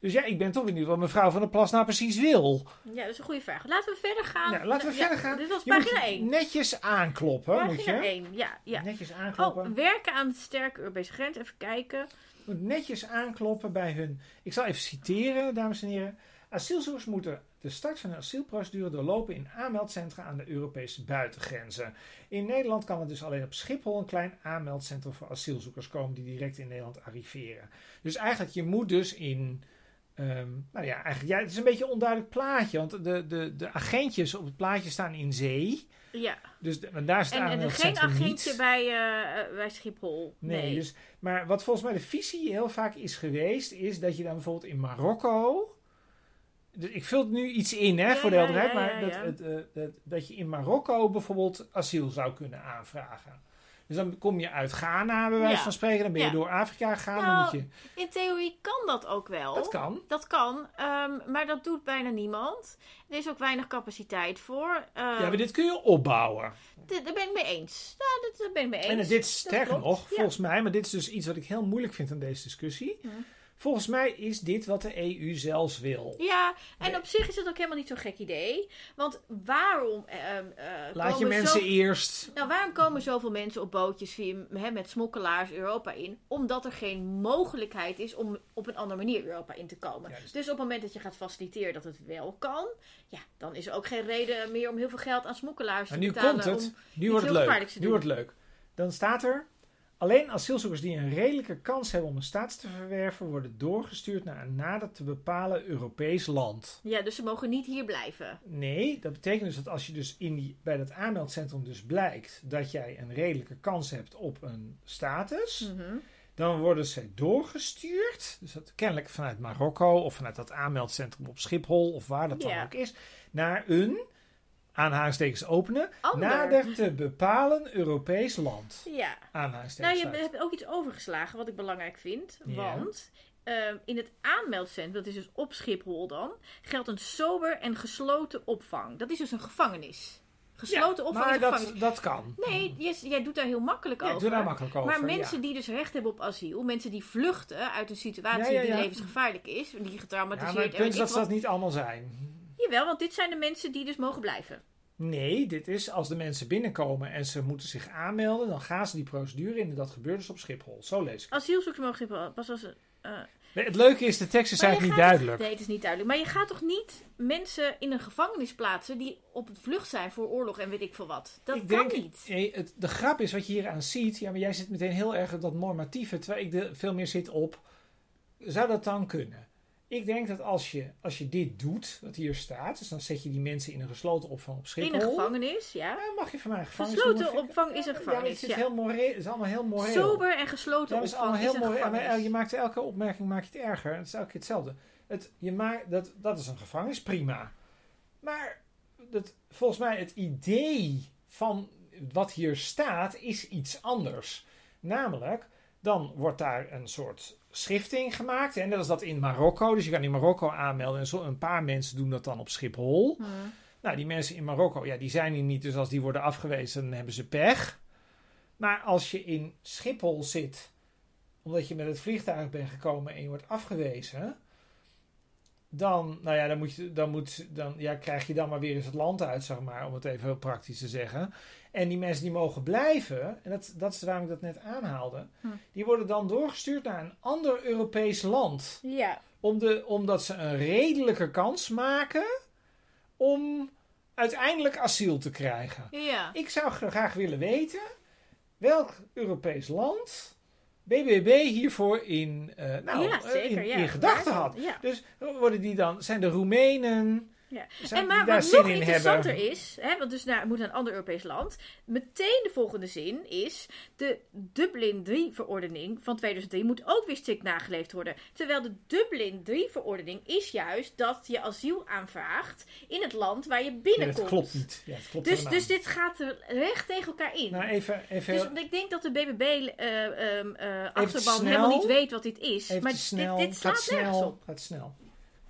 Dus ja, ik ben toch benieuwd wat mevrouw van der Plas nou precies wil. Ja, dat is een goede vraag. Laten we verder gaan. Ja, laten we Ja, verder gaan. Dit was Je pagina moet 1. netjes aankloppen, moet Pagina je. 1, ja. ja. Netjes Oh, aankloppen. werken aan de sterke Europese grens. Even kijken. Moet netjes aankloppen bij hun. Ik zal even citeren, dames en heren. Asielzoekers moeten de start van hun asielprocedure doorlopen in aanmeldcentra aan de Europese buitengrenzen. In Nederland kan er dus alleen op Schiphol een klein aanmeldcentrum voor asielzoekers komen die direct in Nederland arriveren. Dus eigenlijk, je moet dus in. Ehm, nou ja, eigenlijk, ja, het is een beetje een onduidelijk plaatje, want de, de, de agentjes op het plaatje staan in zee. Ja. Dus de- daar het En, en geen aanmeldcentrum agentje niet. bij, eh, bij Schiphol. Nee, Nee. Dus, maar wat volgens mij de visie heel vaak is geweest, is dat je dan bijvoorbeeld in Marokko. Dus ik vul nu iets in hè, Ja, voor de helderheid, ja, maar dat, het, eh, dat, dat je in Marokko bijvoorbeeld asiel zou kunnen aanvragen. Dus dan kom je uit Ghana, bij wijze van spreken. Dan ben je door Afrika gegaan. Nou, dan moet je... In theorie kan dat ook wel. Dat kan. Dat kan, ehm, maar dat doet bijna niemand. Er is ook weinig capaciteit voor. Ehm, Ja, maar dit kun je opbouwen. dit- daar ben ik mee eens. Nou, dat, daar ben ik mee eens. En dit, sterker nog, volgens mij, maar dit is dus iets wat ik heel moeilijk vind aan deze discussie. Ja. Volgens mij is dit wat de EU zelfs wil. Ja, en Nee. op zich is het ook helemaal niet zo'n gek idee. Want waarom ehm, eh, Laat je mensen zo- eerst. Nou, waarom komen zoveel mensen op bootjes via, hè, met smokkelaars Europa in? Omdat er geen mogelijkheid is om op een andere manier Europa in te komen. Juist. Dus op het moment dat je gaat faciliteren dat het wel kan, ja, dan is er ook geen reden meer om heel veel geld aan smokkelaars te nu betalen. komt het. Nu wordt het leuk. Nu wordt het leuk. Dan staat er. Alleen asielzoekers die een redelijke kans hebben om een staats te verwerven, worden doorgestuurd naar een nader te bepalen Europees land. Ja, dus ze mogen niet hier blijven. Nee, dat betekent dus dat als je dus in die, bij dat aanmeldcentrum dus blijkt dat jij een redelijke kans hebt op een status, Mhm. dan worden ze doorgestuurd, dus dat kennelijk vanuit Marokko of vanuit dat aanmeldcentrum op Schiphol of waar dat dan Ja. ook is, naar een, aanhalingstekens openen, Ander. nader te bepalen Europees land. Ja. Nou, Aanhalingstekens. je sluit. hebt ook iets overgeslagen wat ik belangrijk vind. Ja. Want ehm, in het aanmeldcentrum, dat is dus op Schiphol dan, geldt een sober en gesloten opvang. Dat is dus een gevangenis. Gesloten Ja, opvang maar dat, dat kan. Nee, jij, jij doet daar heel makkelijk Ja, over. doe daar makkelijk over. maar mensen ja. die dus recht hebben op asiel, mensen die vluchten uit een situatie Ja, ja, die ja. levensgevaarlijk is, die Ja, getraumatiseerd maar het en weet punt is dat ze dat niet allemaal zijn. Jawel, want dit zijn de mensen die dus mogen blijven. Nee, dit is als de mensen binnenkomen en ze moeten zich aanmelden, dan gaan ze die procedure in en dat gebeurt dus op Schiphol. Zo lees ik. Asielzoekers mogen Schiphol pas als... eh, Nee, het leuke is, de tekst is Maar eigenlijk niet duidelijk. Nee, het is niet duidelijk. Maar je gaat toch niet mensen in een gevangenis plaatsen die op het vlucht zijn voor oorlog en weet ik veel wat. Dat ik kan denk, niet. nee, het, de grap is wat je hier aan ziet. Ja, maar jij zit meteen heel erg op dat normatieve, terwijl ik de, veel meer zit op. Zou dat dan kunnen? Ik denk dat als je, als je dit doet, wat hier staat, dus dan zet je die mensen in een gesloten opvang op Schiphol. In een gevangenis, ja. Ja, mag je van mij een gevangenis Gesloten ik- opvang is een Ja, gevangenis, het is, ja. heel moreel, het is allemaal heel moreel. Sober en gesloten Ja, dat is opvang allemaal heel is een mooi. Ja, maar gevangenis. je maakt elke opmerking maak je het erger. Het is elke keer hetzelfde. Het, je maakt, dat, dat is een gevangenis, prima. Maar dat, volgens mij het idee van wat hier staat is iets anders. Namelijk, dan wordt daar een soort schrifting gemaakt. En net als dat in Marokko. Dus je kan in Marokko aanmelden. En zo, een paar mensen doen dat dan op Schiphol. Hm. Nou, die mensen in Marokko, ja, die zijn hier niet. Dus als die worden afgewezen, dan hebben ze pech. Maar als je in Schiphol zit, omdat je met het vliegtuig bent gekomen en je wordt afgewezen, dan, nou ja, dan, moet je, dan, moet, dan ja, krijg je dan maar weer eens het land uit, zeg maar, om het even heel praktisch te zeggen. En die mensen die mogen blijven, en dat, dat is waarom ik dat net aanhaalde, Hm. die worden dan doorgestuurd naar een ander Europees land. Ja. Om de, omdat ze een redelijke kans maken om uiteindelijk asiel te krijgen. Ja. Ik zou graag willen weten welk Europees land BBB hiervoor in, eh, nou, ja, eh, zeker. in, ja. in gedachten had. Ja. Dus worden die dan, zijn de Roemenen, Ja. En maar wat nog in interessanter hebben? is, hè, want dus naar, het moet naar een ander Europees land. Meteen de volgende zin is: de Dublin 3-verordening van 2003 moet ook weer strikt nageleefd worden. Terwijl de Dublin 3-verordening is juist dat je asiel aanvraagt in het land waar je binnenkomt. dat klopt niet. Ja, dat klopt Dus, helemaal dus dit gaat er recht tegen elkaar in. Nou, even, even, Dus ik denk dat de BBB eh ehm, eh, helemaal niet weet wat dit is. even maar snel, dit, dit slaat nergens snel, op. gaat snel.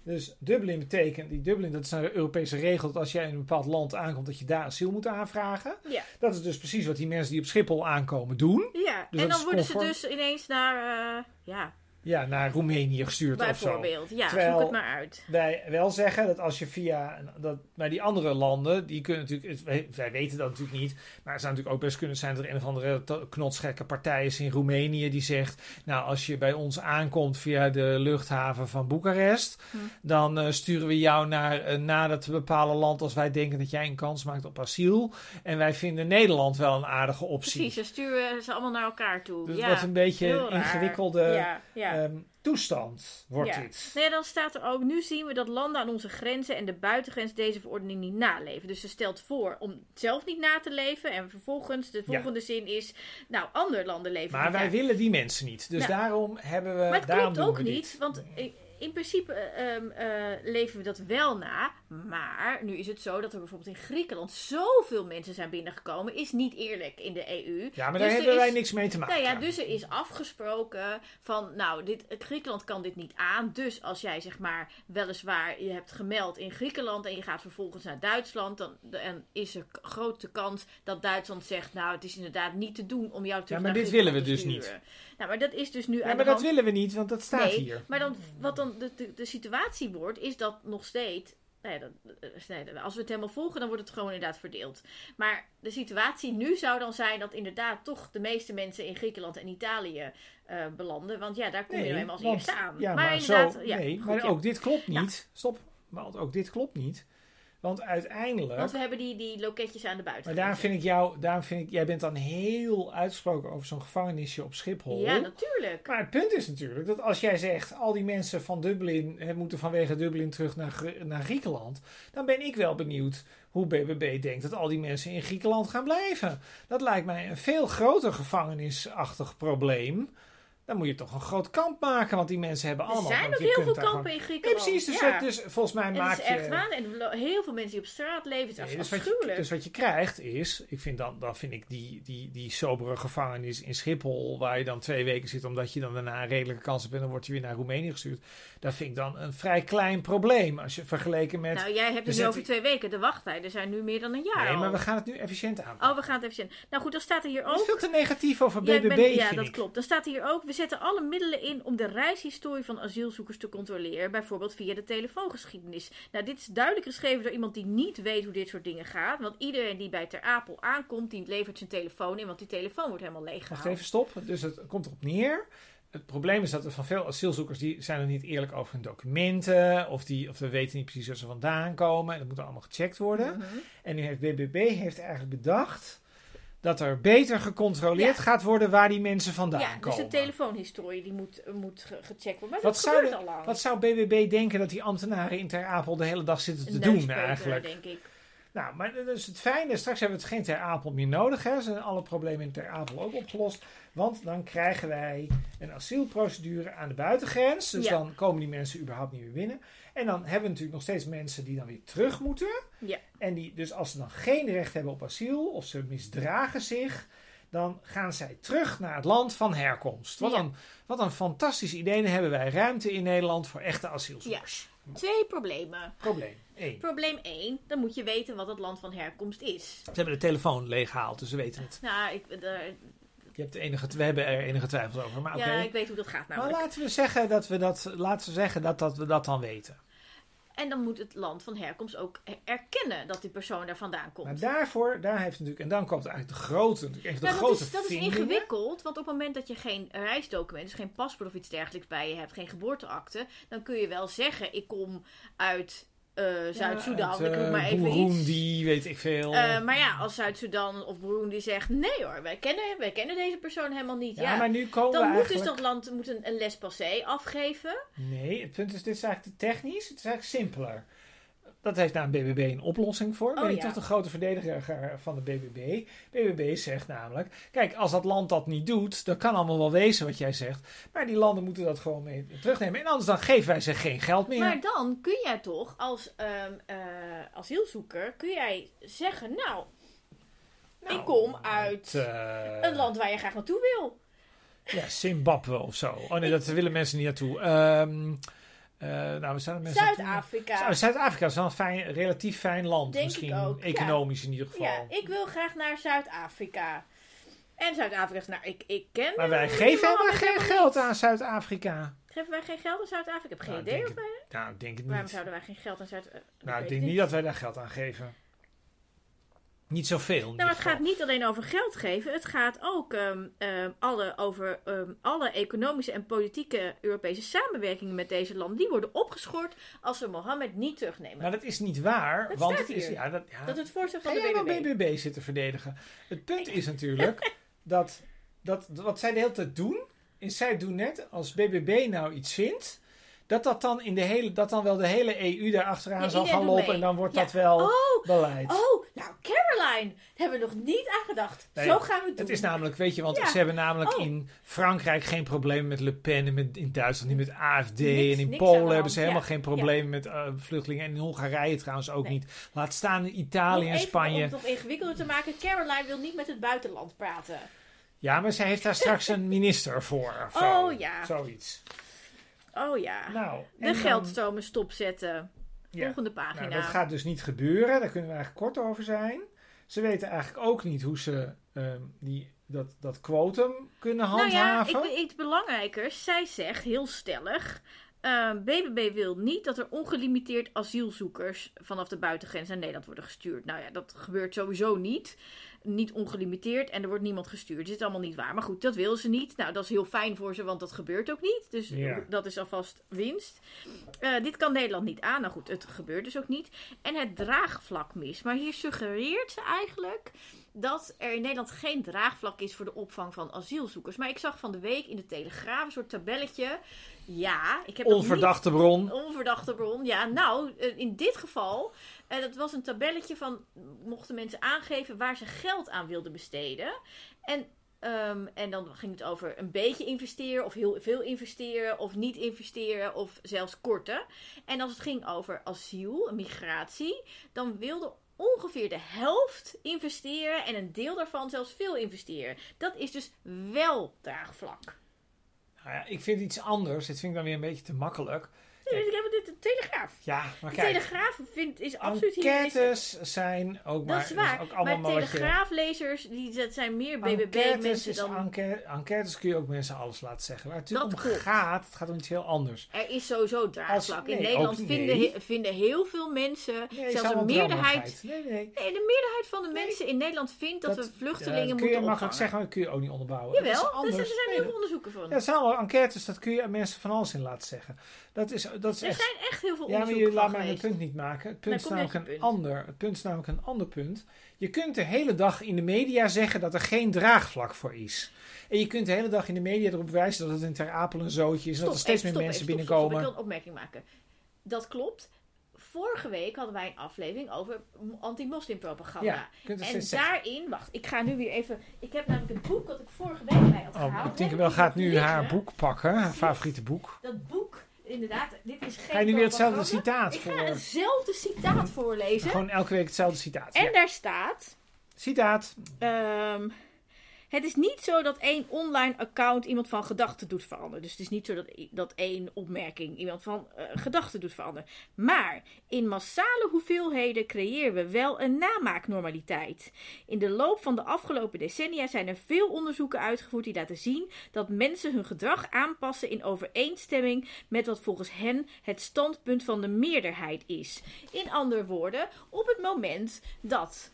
Dus Dublin betekent, die Dublin, dat is een Europese regel, dat als jij in een bepaald land aankomt, dat je daar asiel moet aanvragen. Ja. Dat is dus precies wat die mensen die op Schiphol aankomen doen. Ja, Dus en dan worden ze dus ineens naar, eh, ja, Ja, naar Roemenië gestuurd of zo. bijvoorbeeld. Ja, Terwijl- zoek het maar uit. wij wel zeggen dat als je via. Dat, maar die andere landen, die kunnen natuurlijk. Wij, weten dat natuurlijk niet. Maar het zou natuurlijk ook best kunnen zijn dat er een of andere knotsgekke partij is in Roemenië. die zegt. Nou, als je bij ons aankomt via de luchthaven van Boekarest. Hm. dan eh, sturen we jou naar een nader te bepalen land. als wij denken dat jij een kans maakt op asiel. En wij vinden Nederland wel een aardige optie. Precies, dan sturen ze allemaal naar elkaar toe. Dus ja, wordt een beetje ingewikkelde Ja, ja. Ehm, toestand. Wordt Ja. dit. Nee, dan staat er ook, nu zien we dat landen aan onze grenzen en de buitengrens deze verordening niet naleven. Dus ze stelt voor om zelf niet na te leven. En vervolgens, de volgende zin is, nou, andere landen leven Maar wij na. willen die mensen niet. Dus Nou, daarom hebben we. Maar het daarom klopt ook niet, want in principe ehm, eh, leven we dat wel na. Maar nu is het zo dat er bijvoorbeeld in Griekenland zoveel mensen zijn binnengekomen. Is niet eerlijk in de EU. Ja, maar Dus daar er hebben wij niks mee te maken. Nou ja, dus er is afgesproken van, nou, dit, Griekenland kan dit niet aan. Dus als jij zeg maar, weliswaar, je hebt gemeld in Griekenland en je gaat vervolgens naar Duitsland, dan, dan is er grote kans dat Duitsland zegt, nou, het is inderdaad niet te doen om jou terug maar naar dit willen we te dus sturen. Nou, maar dat is dus nu Ja, maar dat hand. willen we niet, want dat staat nee, hier. maar dan, wat dan de, de, de situatie wordt, is dat nog steeds. Nee, dat, eh, nee, als we het helemaal volgen, dan wordt het gewoon inderdaad verdeeld. Maar de situatie nu zou dan zijn dat inderdaad toch de meeste mensen in Griekenland en Italië eh, belanden. Want ja, daar kom je nou eenmaal als eerste aan. Ja, maar, inderdaad, zo, ja, nee, goed, maar ja. ook dit klopt niet. Stop, want ook dit klopt niet. Want uiteindelijk... Want we hebben die, die loketjes aan de maar buitenkant. daarom vind ik jou, daarom vind ik, jij bent dan heel uitgesproken over zo'n gevangenisje op Schiphol. Ja, natuurlijk. Maar het punt is natuurlijk dat als jij zegt al die mensen van Dublin hè, moeten vanwege Dublin terug naar, naar Griekenland, dan ben ik wel benieuwd hoe BBB denkt dat al die mensen in Griekenland gaan blijven. Dat lijkt mij een veel groter gevangenisachtig probleem. Dan moet je toch een groot kamp maken, want die mensen hebben Er allemaal. zijn want nog je heel veel kampen gewoon- in Nee, Griekenland. precies, dus, ja. dus volgens mij en maak het is je. echt waar. En er heel veel mensen die op straat leven. Het is Nee, dus, wat je, afschuwelijk. dus wat je krijgt is, ik vind dan, dan vind ik die, die, die sobere gevangenis in Schiphol, waar je dan twee weken zit, omdat je dan daarna een redelijke kans hebt en dan word je weer naar Roemenië gestuurd. Dat vind ik dan een vrij klein probleem als je vergeleken met. nou, jij hebt het nu over twee weken. De wachttijden zijn nu meer dan een jaar nee, al. maar we gaan het nu efficiënt aan. Oh, we gaan het zien. Nou goed, dan staat er hier Dat is ook... veel te negatief over BBB, bent- ja, dat ik. klopt. Dan staat hier ook: zetten alle middelen in om de reishistorie van asielzoekers te controleren, bijvoorbeeld via de telefoongeschiedenis. Nou, dit is duidelijk geschreven door iemand die niet weet hoe dit soort dingen gaat. Want iedereen die bij Ter Apel aankomt, die levert zijn telefoon in, want die telefoon wordt helemaal leeg Wacht even, stop. Dus het komt erop neer. Het probleem is dat er van veel asielzoekers, die zijn er niet eerlijk over hun documenten. Of, die, of we weten niet precies waar ze vandaan komen. En dat moet allemaal gecheckt worden. Mhm. En nu heeft BBB heeft eigenlijk bedacht dat er beter gecontroleerd Ja. gaat worden waar die mensen vandaan Ja, dus komen. de telefoonhistorie die moet, moet ge- gecheckt worden. Maar Wat dat zou gebeurt de- al lang. Wat zou BBB denken dat die ambtenaren in Ter Apel de hele dag zitten te Een doen eigenlijk? denk ik. Nou, maar dat is het fijne. Straks hebben we het geen Ter Apel meer nodig. Hè. Zijn alle problemen in Ter Apel ook opgelost. Want dan krijgen wij een asielprocedure aan de buitengrens. Dus Ja. dan komen die mensen überhaupt niet meer binnen. En dan hebben we natuurlijk nog steeds mensen die dan weer terug moeten. Ja. En die, dus als ze dan geen recht hebben op asiel of ze misdragen zich, dan gaan zij terug naar het land van herkomst. Wat, Ja. een, wat een fantastisch idee. Dan hebben wij ruimte in Nederland voor echte asielzoekers. Twee problemen. Probleem 1. Probleem 1, dan moet je weten wat het land van herkomst is. Ze hebben de telefoon leeggehaald, dus ze weten het. Nou, ik, daar- Je hebt enige, we hebben er enige twijfels over. Maar oké. ja, ik weet hoe dat gaat Maar namelijk. laten we zeggen dat we dat, laten we zeggen dat, dat we dat dan weten. En dan moet het land van herkomst ook er- erkennen dat die persoon daar vandaan komt. Maar daarvoor, daar heeft natuurlijk, en dan komt eigenlijk de grote, de grote dat is, dat is ingewikkeld, want op het moment dat je geen reisdocument, dus geen paspoort of iets dergelijks bij je hebt, geen geboorteakte, dan kun je wel zeggen: ik kom uit eh, Zuid-Soedan. Uit, ik noem eh, maar even iets. Burundi, weet ik veel. Eh, maar ja, als Zuid-Soedan of Burundi zegt: nee hoor, wij kennen, wij kennen deze persoon helemaal niet. ja, Ja, maar nu komen dan we moet eigenlijk... dus dat land moet een, een les passé afgeven. Nee, het punt is, dit is eigenlijk te technisch. Het is eigenlijk simpeler. Dat heeft daar een BBB een oplossing voor. Oh, ben ja. toch de grote verdediger van de BBB. BBB zegt namelijk, kijk, als dat land dat niet doet, dan kan allemaal wel wezen wat jij zegt. Maar die landen moeten dat gewoon mee terugnemen. En anders dan geven wij ze geen geld meer. Maar dan kun jij toch als ehm, eh, asielzoeker kun jij zeggen: nou, Nou, ik kom uit eh, een land waar je graag naartoe wil. Ja, Zimbabwe of zo. Oh nee, dat willen mensen niet naartoe. Ehm eh, nou, we? Zuid-Afrika. Zu- Zuid-Afrika is wel een fijn, relatief fijn land. Denk ik Misschien ook, ja. economisch in ieder geval. Ja, ik wil graag naar Zuid-Afrika. En Zuid-Afrika is, nou, ik, ik ken... Maar wij geven helemaal geen geld aan Zuid-Afrika. Geven wij geen geld aan Zuid-Afrika? Ik heb geen Nou, idee of wij... Nou, ik denk het Waarom niet. zouden wij geen geld aan Zuid-Afrika... Nou, ik denk niet dat wij daar geld aan geven. Niet zoveel. Nou, het gaat niet alleen over geld geven. Het gaat ook ehm, ehm, alle, over ehm, alle economische en politieke Europese samenwerkingen met deze landen. Die worden opgeschort als we Mohammed niet terugnemen. Maar dat is niet waar. Dat want het is, ja, dat, ja, dat het voorstel van de BBB. BBB zitten verdedigen? Het punt is natuurlijk [laughs] dat, dat wat zij de hele tijd doen, is zij doen net als BBB nou iets vindt, dat dat dan, in de hele, dat dan wel de hele EU daar achteraan Ja, zal gaan lopen en dan wordt Ja. dat wel Oh, beleid. oh, nou Caroline daar hebben we nog niet aan gedacht. Nee, Zo gaan we het doen. Het is namelijk, weet je, want Ja. ze hebben namelijk Oh. in Frankrijk geen problemen met Le Pen en met, in Duitsland niet met AFD. Niks- en in Polen hebben ze helemaal geen problemen met eh, vluchtelingen. En in Hongarije trouwens ook Nee. niet. Laat staan in Italië en Spanje. Om het nog ingewikkelder te maken. Caroline wil niet met het buitenland praten. Ja, maar zij heeft daar straks een minister voor. of zo. Oh, ja. Zoiets. Oh ja. Nou, de geldstromen stopzetten. Ja. Volgende pagina. Nou, dat gaat dus niet gebeuren. Daar kunnen we eigenlijk kort over zijn. Ze weten eigenlijk ook niet hoe ze ehm, die, dat, dat quotum kunnen Nou ja, handhaven. ik, iets belangrijkers. Zij zegt heel stellig. BBB wil niet dat er ongelimiteerd asielzoekers vanaf de buitengrens naar Nederland worden gestuurd. Nou ja, dat gebeurt sowieso niet. Niet ongelimiteerd en er wordt niemand gestuurd. Dit is allemaal niet waar. Maar goed, dat wil ze niet. Nou, dat is heel fijn voor ze, want dat gebeurt ook niet. Dus Ja. dat is alvast winst. Eh, dit kan Nederland niet aan. Nou goed, het gebeurt dus ook niet. En het draagvlak mis. Maar hier suggereert ze eigenlijk dat er in Nederland geen draagvlak is voor de opvang van asielzoekers. Maar ik zag van de week in de Telegraaf een soort tabelletje. Ja, ik heb Onverdachte bron. onverdachte bron. Ja, nou, eh, in dit geval, eh, dat was een tabelletje van, mochten mensen aangeven waar ze geld aan wilden besteden. En, ehm, en dan ging het over een beetje investeren, of heel veel investeren, of niet investeren, of zelfs korten. En als het ging over asiel, migratie, dan wilde ongeveer de helft investeren en een deel daarvan zelfs veel investeren. Dat is dus wel draagvlak. Nou ja, ik vind iets anders. Dit vind ik dan weer een beetje te makkelijk. Nee, ik heb dit de Telegraaf. Ja, maar De kijk. Telegraaf vindt, is absoluut hier... Enquêtes zijn ook maar... Dat is waar. ook allemaal maar Telegraaflezers, die, dat zijn meer BBB-mensen dan... enquête- enquêtes kun je ook mensen alles laten zeggen. Waar het Dat om klopt. gaat, het gaat om iets heel anders. Er is sowieso draagvlak. In Nederland ook- vinden, nee. vinden heel veel mensen, Nee, zelfs een meerderheid... Nee, nee. Nee, de meerderheid van de mensen in Nederland vindt dat, Dat- we vluchtelingen dat kun moeten je makkelijk opvangen. zeggen, maar dat kun je ook niet onderbouwen. Jawel, dat is er zijn, anders. er zijn heel veel onderzoeken van. Ja, zijn allemaal enquêtes, dat kun je mensen van alles in laten zeggen. Dat is, dat is er echt... zijn echt heel veel Ja, maar je laat mij geweest. punt niet maken. Het punt, is namelijk een punt. ander, het punt is namelijk een ander punt. Je kunt de hele dag in de media zeggen dat er geen draagvlak voor is. En je kunt de hele dag in de media erop wijzen dat het in Ter Apel een zootje is. en dat er steeds even, meer mensen even, stop, stop, binnenkomen. Ik wil een opmerking maken. Dat klopt. Vorige week hadden wij een aflevering over anti-moslimpropaganda. Ja, het En zeggen. daarin, wacht, ik ga nu weer even. Ik heb namelijk een boek dat ik vorige week bij had Oh, gehaald. Ik gaat hier nu haar boek pakken, haar favoriete boek. Dat boek, inderdaad, dit is geen. Ga je nu weer hetzelfde citaat Ik ga voor? hetzelfde citaat voorlezen. Gewoon elke week hetzelfde citaat. En Ja. daar staat. Citaat. ehm, het is niet zo dat één online account iemand van gedachten doet veranderen. Dus het is niet zo dat, dat één opmerking iemand van eh, gedachten doet veranderen. Maar in massale hoeveelheden creëren we wel een namaaknormaliteit. In de loop van de afgelopen decennia zijn er veel onderzoeken uitgevoerd die laten zien dat mensen hun gedrag aanpassen in overeenstemming met wat volgens hen het standpunt van de meerderheid is. In andere woorden, op het moment dat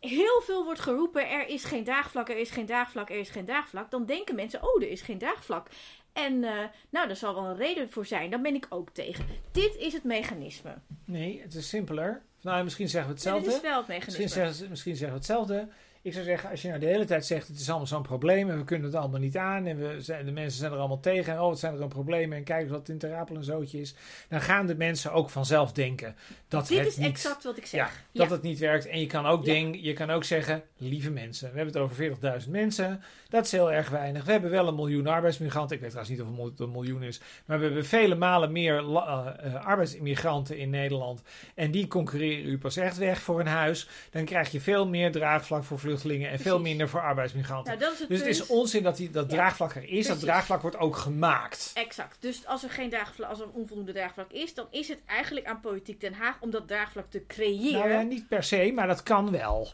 heel veel wordt geroepen: er is geen draagvlak, er is geen draagvlak, er is geen draagvlak. Dan denken mensen: oh, er is geen draagvlak. En eh, nou, daar zal wel een reden voor zijn. Dan ben ik ook tegen. Dit is het mechanisme. Nee, het is simpeler. Nou, misschien zeggen we Ja, dit hetzelfde. is wel het mechanisme. Misschien zeggen, ze- misschien zeggen we hetzelfde. Ik zou zeggen, als je nou de hele tijd zegt, het is allemaal zo'n probleem en we kunnen het allemaal niet aan en we zijn, de mensen zijn er allemaal tegen en oh, het zijn er dan problemen en kijk eens wat in Ter Apel een zootje is. Dan gaan de mensen ook vanzelf denken dat Dit het is niet... exact wat ik zeg. Ja, dat het niet werkt. En je kan ook, ding, je kan ook zeggen, lieve mensen, we hebben het over 40.000 mensen. Dat is heel erg weinig. We hebben wel een miljoen arbeidsmigranten. Ik weet trouwens niet of het een miljoen is. Maar we hebben vele malen meer la- eh, eh, arbeidsimmigranten in Nederland. En die concurreren u pas echt weg voor een huis. Dan krijg je veel meer draagvlak voor vluchtelingen en veel minder voor arbeidsmigranten. Nou, het dus het is onzin dat die, dat Ja, draagvlak er is. Dat draagvlak wordt ook gemaakt. Exact. Dus als er geen draagvlak, als er onvoldoende draagvlak is, dan is het eigenlijk aan politiek Den Haag om dat draagvlak te creëren. Nou ja, niet per se, maar dat kan wel.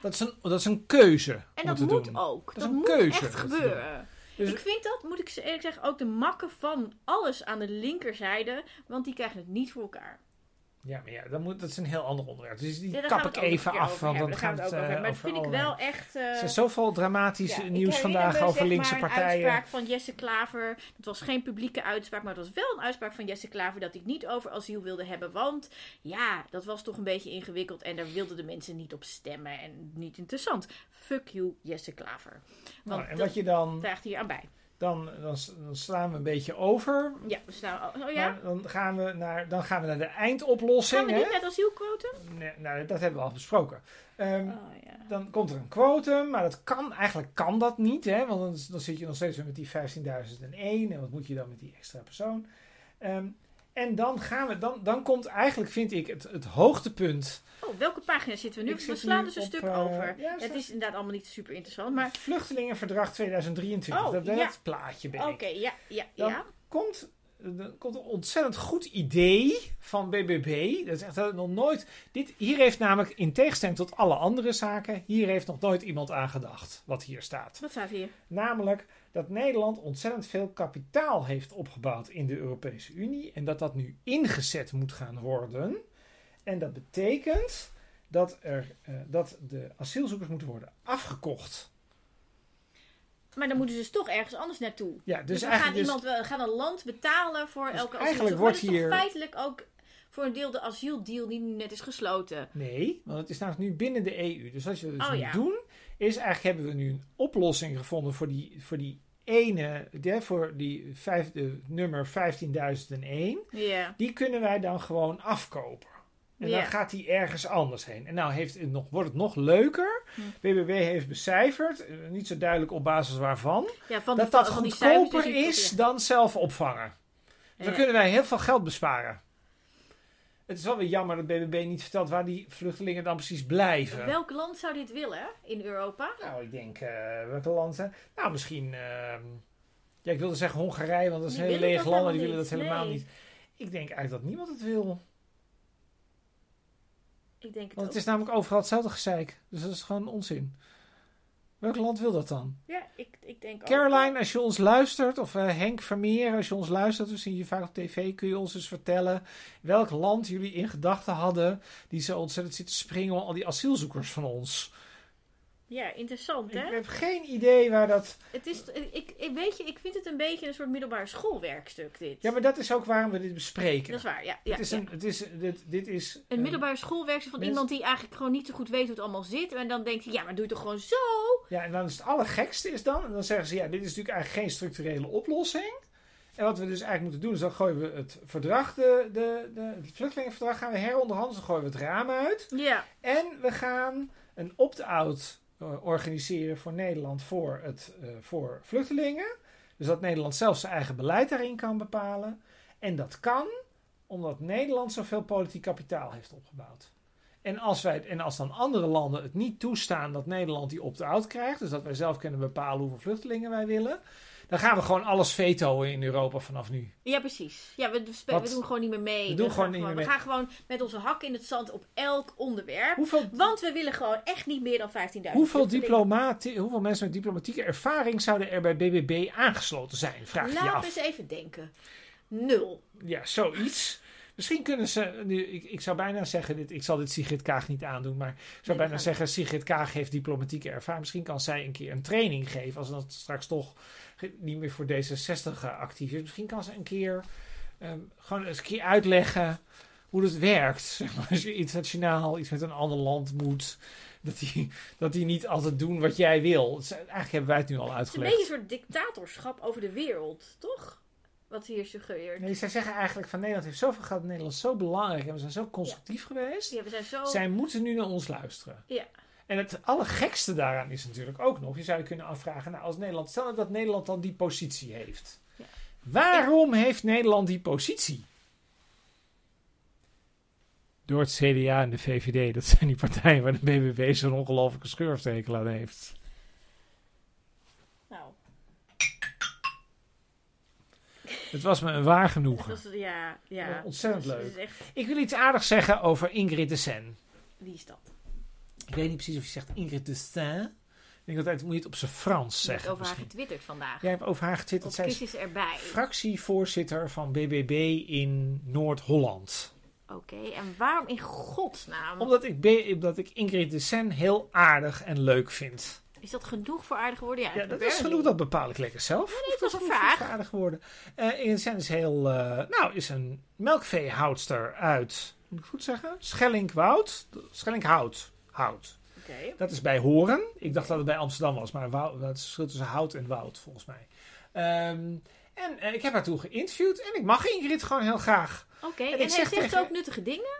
Dat is een, dat is een keuze. en dat moet doen. ook. is Dat een moet keuze echt gebeuren. Dus- ik vind dat, moet ik eerlijk zeggen, ook de makken van alles aan de linkerzijde. Want die krijgen het niet voor elkaar. Ja, maar ja, dan moet, dat is een heel ander onderwerp. Dus die Ja, kap ik even af. Want dan gaan we het ook over eh. Maar dat vind ik wel echt... eh, Er is zoveel dramatisch ja, ik nieuws vandaag over linkse maar, partijen. Een uitspraak van Jesse Klaver. Het was geen publieke uitspraak, maar het was wel een uitspraak van Jesse Klaver dat hij het niet over asiel wilde hebben. Want ja, dat was toch een beetje ingewikkeld en daar wilden de mensen niet op stemmen. En niet interessant. Fuck you, Jesse Klaver. Want Nou, en wat je dan... draagt hier aan bij. Dan, dan, dan slaan we een beetje over. Ja, we staan, oh ja. Dan, gaan we naar, dan gaan we naar de eindoplossing. Gaan we niet met asielquotum? Nee, nou, dat hebben we al besproken. Ehm, Oh ja. Dan komt er een quotum, maar dat kan, eigenlijk kan dat niet. Hè? Want dan, dan zit je nog steeds weer met die 15.001. En wat moet je dan met die extra persoon? Ehm, en dan gaan we, dan, dan komt eigenlijk, vind ik, het, het hoogtepunt. Oh, welke pagina zitten we nu? Ik We slaan dus een op, stuk eh, over. ja, het is inderdaad allemaal niet super interessant, maar... Vluchtelingenverdrag 2023. Oh, dat, dat ja. plaatje ben Oké, ja, ja, Dan ja. komt, er komt een ontzettend goed idee van BBB. Dat is echt dat nog nooit. Dit, hier heeft namelijk, in tegenstelling tot alle andere zaken, hier heeft nog nooit iemand aan gedacht. Wat hier staat. Wat staat hier? Namelijk dat Nederland ontzettend veel kapitaal heeft opgebouwd in de Europese Unie. En dat dat nu ingezet moet gaan worden. En dat betekent dat, er, eh, dat de asielzoekers moeten worden afgekocht. Maar dan moeten ze dus toch ergens anders naartoe. Ja, Dus, dus, dan gaat, eigenlijk. Dus, iemand, we gaan een land betalen voor Dus elke eigenlijk asielzoeker. wordt dat is toch hier- feitelijk ook voor een deel de asieldeal die nu net is gesloten. nee, want het is namelijk nu binnen de EU. Dus wat je dus Oh, ja. doen, is eigenlijk hebben we nu een oplossing gevonden voor die, voor die ene, de, voor die vijf, de nummer 15.001. Ja. Die kunnen wij dan gewoon afkopen. En Ja. dan gaat die ergens anders heen. En nou heeft het nog, wordt het nog leuker. Hm. BBB heeft becijferd, eh, niet zo duidelijk op basis waarvan, Ja, van dat dat goedkoper is dan zelf opvangen. Dus dan kunnen wij heel veel geld besparen. Het is wel weer jammer dat BBB niet vertelt waar die vluchtelingen dan precies blijven. Welk land zou dit willen in Europa? Nou, ik denk, eh welke landen zijn? Nou, misschien, ehm, ja, ik wilde zeggen Hongarije, want dat is een hele willen lege dat landen, die willen dat helemaal Nee. niet. Ik denk eigenlijk dat niemand het wil. Ik denk het Want ook. het is namelijk overal hetzelfde gezeik. Dus dat is gewoon onzin. Welk land wil dat dan? Ja, ik, ik denk ook. Caroline, als je ons luistert, of eh, Henk Vermeer, als je ons luistert, we zien je vaak op tv, kun je ons eens vertellen welk land jullie in gedachten hadden die zo ontzettend zitten springen om al die asielzoekers van ons. Ja, interessant Ik hè? heb geen idee waar dat... Het is, ik, ik, weet je, ik vind het een beetje een soort middelbaar schoolwerkstuk dit. Ja, maar dat is ook waarom we dit bespreken. Dat is waar, ja. ja, het is ja. een, het is, dit, dit is Een middelbaar schoolwerkstuk van iemand die eigenlijk gewoon niet zo goed weet hoe het allemaal zit. En dan denkt hij, ja, maar doe het toch gewoon zo? Ja, en dan is het allergekste is dan, en dan zeggen ze, ja, dit is natuurlijk eigenlijk geen structurele oplossing. En wat we dus eigenlijk moeten doen, is dan gooien we het verdrag, de, de, de, het vluchtelingenverdrag, gaan we heronderhandelen, dan gooien we het raam uit. Ja, En we gaan een opt-out organiseren voor Nederland voor, het, eh, voor vluchtelingen. Dus dat Nederland zelf zijn eigen beleid daarin kan bepalen. En dat kan omdat Nederland zoveel politiek kapitaal heeft opgebouwd. En als, wij, en als dan andere landen het niet toestaan dat Nederland die opt-out krijgt, dus dat wij zelf kunnen bepalen hoeveel vluchtelingen wij willen, dan gaan we gewoon alles vetoen in Europa vanaf nu. ja precies. Ja, we, we, doen gewoon niet meer mee. We doen gaan gewoon niet meer We gaan gewoon met onze hak in het zand op elk onderwerp. Hoeveel, Want we willen gewoon echt niet meer dan 15.000 hoeveel, diplomati- hoeveel mensen met diplomatieke ervaring zouden er bij BBB aangesloten zijn? Vraag je je Laten af. we eens even denken. Nul. Ja, zoiets. Misschien kunnen ze, nu, ik, ik zou bijna zeggen, dit, ik zal dit Sigrid Kaag niet aandoen, maar ik zou bijna dat zeggen, Sigrid Kaag heeft diplomatieke ervaring. Misschien kan zij een keer een training geven, als dat straks toch niet meer voor D66 actief is. Misschien kan ze een keer ehm, gewoon eens een keer uitleggen hoe het werkt. [laughs] Zeg maar, als je internationaal iets met een ander land moet, dat die, dat die niet altijd doen wat jij wil. Eigenlijk hebben wij het nu al Het is een uitgelegd. beetje een soort dictatorschap over de wereld, toch? Wat hier suggereert. Nee, zij zeggen eigenlijk van Nederland heeft zoveel gehad, Nederland is zo belangrijk en we zijn zo constructief geweest. Ja, we zijn zo... Zij moeten nu naar ons luisteren. Ja. En het allergekste daaraan is natuurlijk ook nog, je zou je kunnen afvragen, nou als Nederland, stel nou dat Nederland dan die positie heeft. Ja. Waarom heeft Nederland die positie? Door het CDA en de VVD, dat zijn die partijen waar de BBB zo'n ongelofelijke scheurstekel aan heeft. Het was me een waar genoegen. ja, ja. Ja, ontzettend is- leuk. echt, Ik wil iets aardigs zeggen over Ingrid de Sen. wie is dat? Ik weet niet precies of je zegt Ingrid de Sen. Ik denk altijd moet je het op zijn Frans Ik heb zeggen. over haar getwitterd vandaag. Jij hebt over haar getwitterd. Zij is erbij. fractievoorzitter van BBB in Noord-Holland. Oké, en waarom in godsnaam? Omdat ik, omdat ik Ingrid de Sen heel aardig en leuk vind. Is dat genoeg voor aardige woorden? Ja, Ja, dat is genoeg, dat bepaal ik lekker zelf. nee, het was een dat vraag. voor aardige woorden. Eh de Sen is heel, eh, nou, is een melkveehoudster uit, moet ik goed zeggen? Schellingwoud? Schellinghout. Hout. Oké. Dat is bij Horen. Ik dacht dat het bij Amsterdam was, maar wou- dat is het verschil tussen hout en woud, volgens mij. Ehm, en eh, ik heb haar toen geïnterviewd en ik mag Ingrid gewoon heel graag. Oké, En en, ik hij zeg zegt tegen- ook nuttige dingen.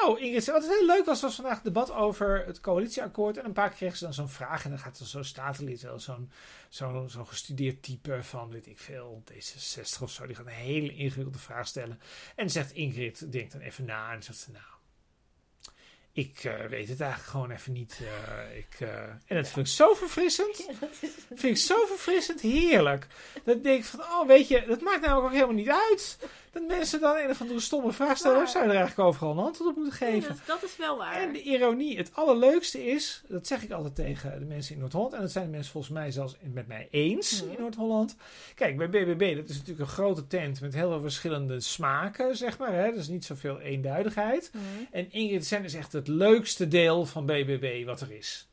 Nou, Ingrid, wat heel leuk was, was vandaag het debat over het coalitieakkoord. En een paar keer kreeg ze dan zo'n vraag. En dan gaat er zo'n statenlid, wel zo'n zo'n zo'n gestudeerd type van, weet ik veel, D66 of zo. Die gaat een hele ingewikkelde vraag stellen. En zegt Ingrid, denkt dan even na. En zegt ze, nou, ik eh, weet het eigenlijk gewoon even niet. eh, ik, eh, en dat vind ik zo verfrissend. Ja, is- Vind ik zo verfrissend, heerlijk. Dat denk ik van, oh weet je, dat maakt namelijk ook helemaal niet uit. Dat mensen dan een of andere stomme vraag stellen. Of zou je er eigenlijk overal een antwoord op moeten geven? dat, dat is wel waar. En de ironie, het allerleukste is, dat zeg ik altijd tegen de mensen in Noord-Holland, en dat zijn de mensen volgens mij zelfs met mij eens Mhm. in Noord-Holland. Kijk, bij BBB, dat is natuurlijk een grote tent met heel veel verschillende smaken, zeg maar. Hè? Dus niet zoveel eenduidigheid. Mhm. En Ingrid Sen is echt het leukste deel van BBB wat er is.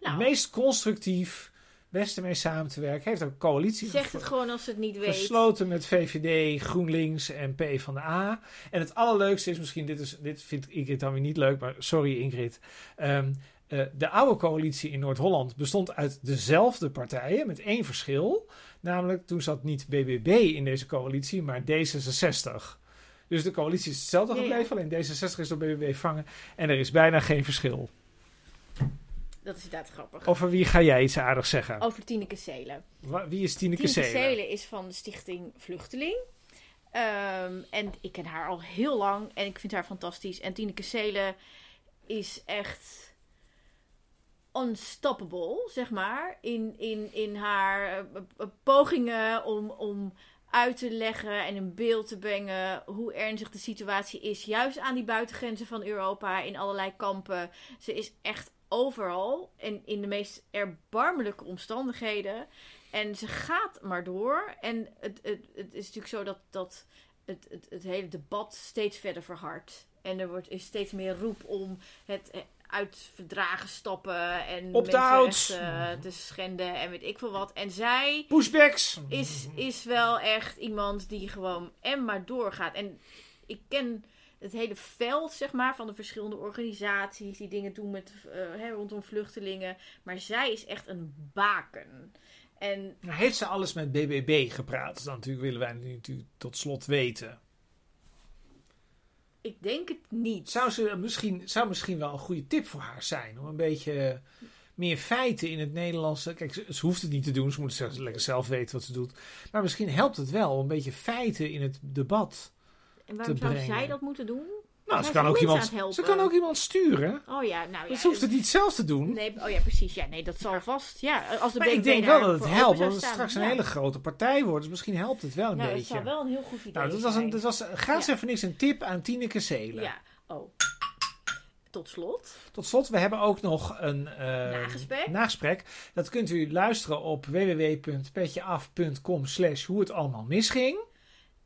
Nou, Het meest constructief, beste mee samen te werken. Heeft ook een coalitie zegt het gewoon als het niet weet. gesloten met VVD, GroenLinks en P van de A. En het allerleukste is misschien, dit, is, dit vindt Ingrid dan weer niet leuk, maar sorry Ingrid. Ehm, eh, de oude coalitie in Noord-Holland bestond uit dezelfde partijen met één verschil. Namelijk, toen zat niet BBB in deze coalitie, maar D66. Dus de coalitie is hetzelfde gebleven, alleen D66 is door BBB vervangen. En er is bijna geen verschil. Dat is inderdaad grappig. Over wie ga jij iets aardigs zeggen? Over Tineke Seelen. Wa- Wie is Tineke Tineke Seelen? Seelen is van de stichting Vluchteling. Ehm, en ik ken haar al heel lang en ik vind haar fantastisch. En Tineke Seelen is echt unstoppable, zeg maar. In, in, in haar eh, eh, pogingen om, om uit te leggen en in beeld te brengen hoe ernstig de situatie is. Juist aan die buitengrenzen van Europa, in allerlei kampen. Ze is echt overal en in de meest erbarmelijke omstandigheden. En ze gaat maar door. En het, het, het is natuurlijk zo dat, dat het, het, het hele debat steeds verder verhardt. En er wordt, is steeds meer roep om het eh, uit verdragen stappen en Op de ouds. mensenrechten te schenden en weet ik veel wat. En zij Pushbacks! is, is wel echt iemand die gewoon en maar doorgaat. En ik ken het hele veld, zeg maar, van de verschillende organisaties die dingen doen met, eh, hè, rondom vluchtelingen. Maar zij is echt een baken. En Nou, heeft ze alles met BBB gepraat? Dan natuurlijk willen wij nu natuurlijk tot slot weten. ik denk het niet. Zou, ze misschien, zou misschien wel een goede tip voor haar zijn om een beetje meer feiten in het Nederlandse. Kijk, ze, ze hoeft het niet te doen, ze moet zelfs lekker zelf weten wat ze doet. Maar misschien helpt het wel om een beetje feiten in het debat. En waarom zou brengen. zij dat moeten doen? Nou, ze kan, ook iemand, het ze kan ook iemand sturen. Oh ja, nou ja. Dus ze hoeft het niet zelf te doen. Nee, oh ja, precies. Ja, nee, dat zal vast. Ja, als de maar ik denk wel dat het helpt, want het straks een hele grote partij wordt. Dus misschien helpt het wel een Nou, het beetje. zou wel een heel goed idee nou, dat was, een, dat was gratis Ja. even niks een tip aan Tineke Seelen. Ja, oh. Tot slot. Tot slot, we hebben ook nog een eh, Nagesprek. nagesprek. Dat kunt u luisteren op www.petjeaf.com slash hoe het allemaal misging.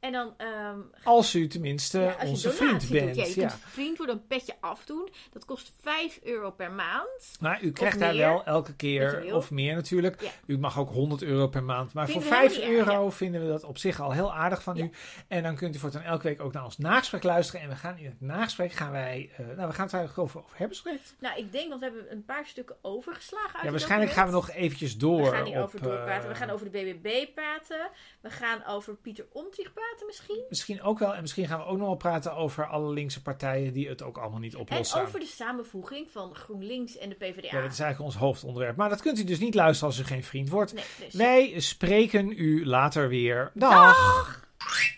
En dan, ehm, Als u tenminste ja, als je onze vriend doet, bent. ja, je ja. kunt vriend worden, een petje afdoen. Dat kost 5 euro per maand. Maar u krijgt daar wel elke keer, of meer natuurlijk. Ja. U mag ook 100 euro per maand. Maar Vinden voor we 5 helemaal niet erg, euro vinden we dat op zich al heel aardig van u. En dan kunt u voortaan elke week ook naar ons nagesprek luisteren. En we gaan in het nagesprek gaan wij, eh, nou we gaan het eigenlijk over, over hebbersrecht. Nou, ik denk, want we hebben een paar stukken overgeslagen uit Ja, waarschijnlijk gaan we nog eventjes door. We gaan hierover op, doorpraten. We eh, gaan over de BBB praten. We gaan over Pieter Omtzigt praten misschien. Misschien ook wel. En misschien gaan we ook nog wel praten over alle linkse partijen die het ook allemaal niet oplossen. En over de samenvoeging van GroenLinks en de PvdA. Ja, dat is eigenlijk ons hoofdonderwerp. Maar dat kunt u dus niet luisteren als u geen vriend wordt. Nee, dus. Wij spreken u later weer. Dag. Dag!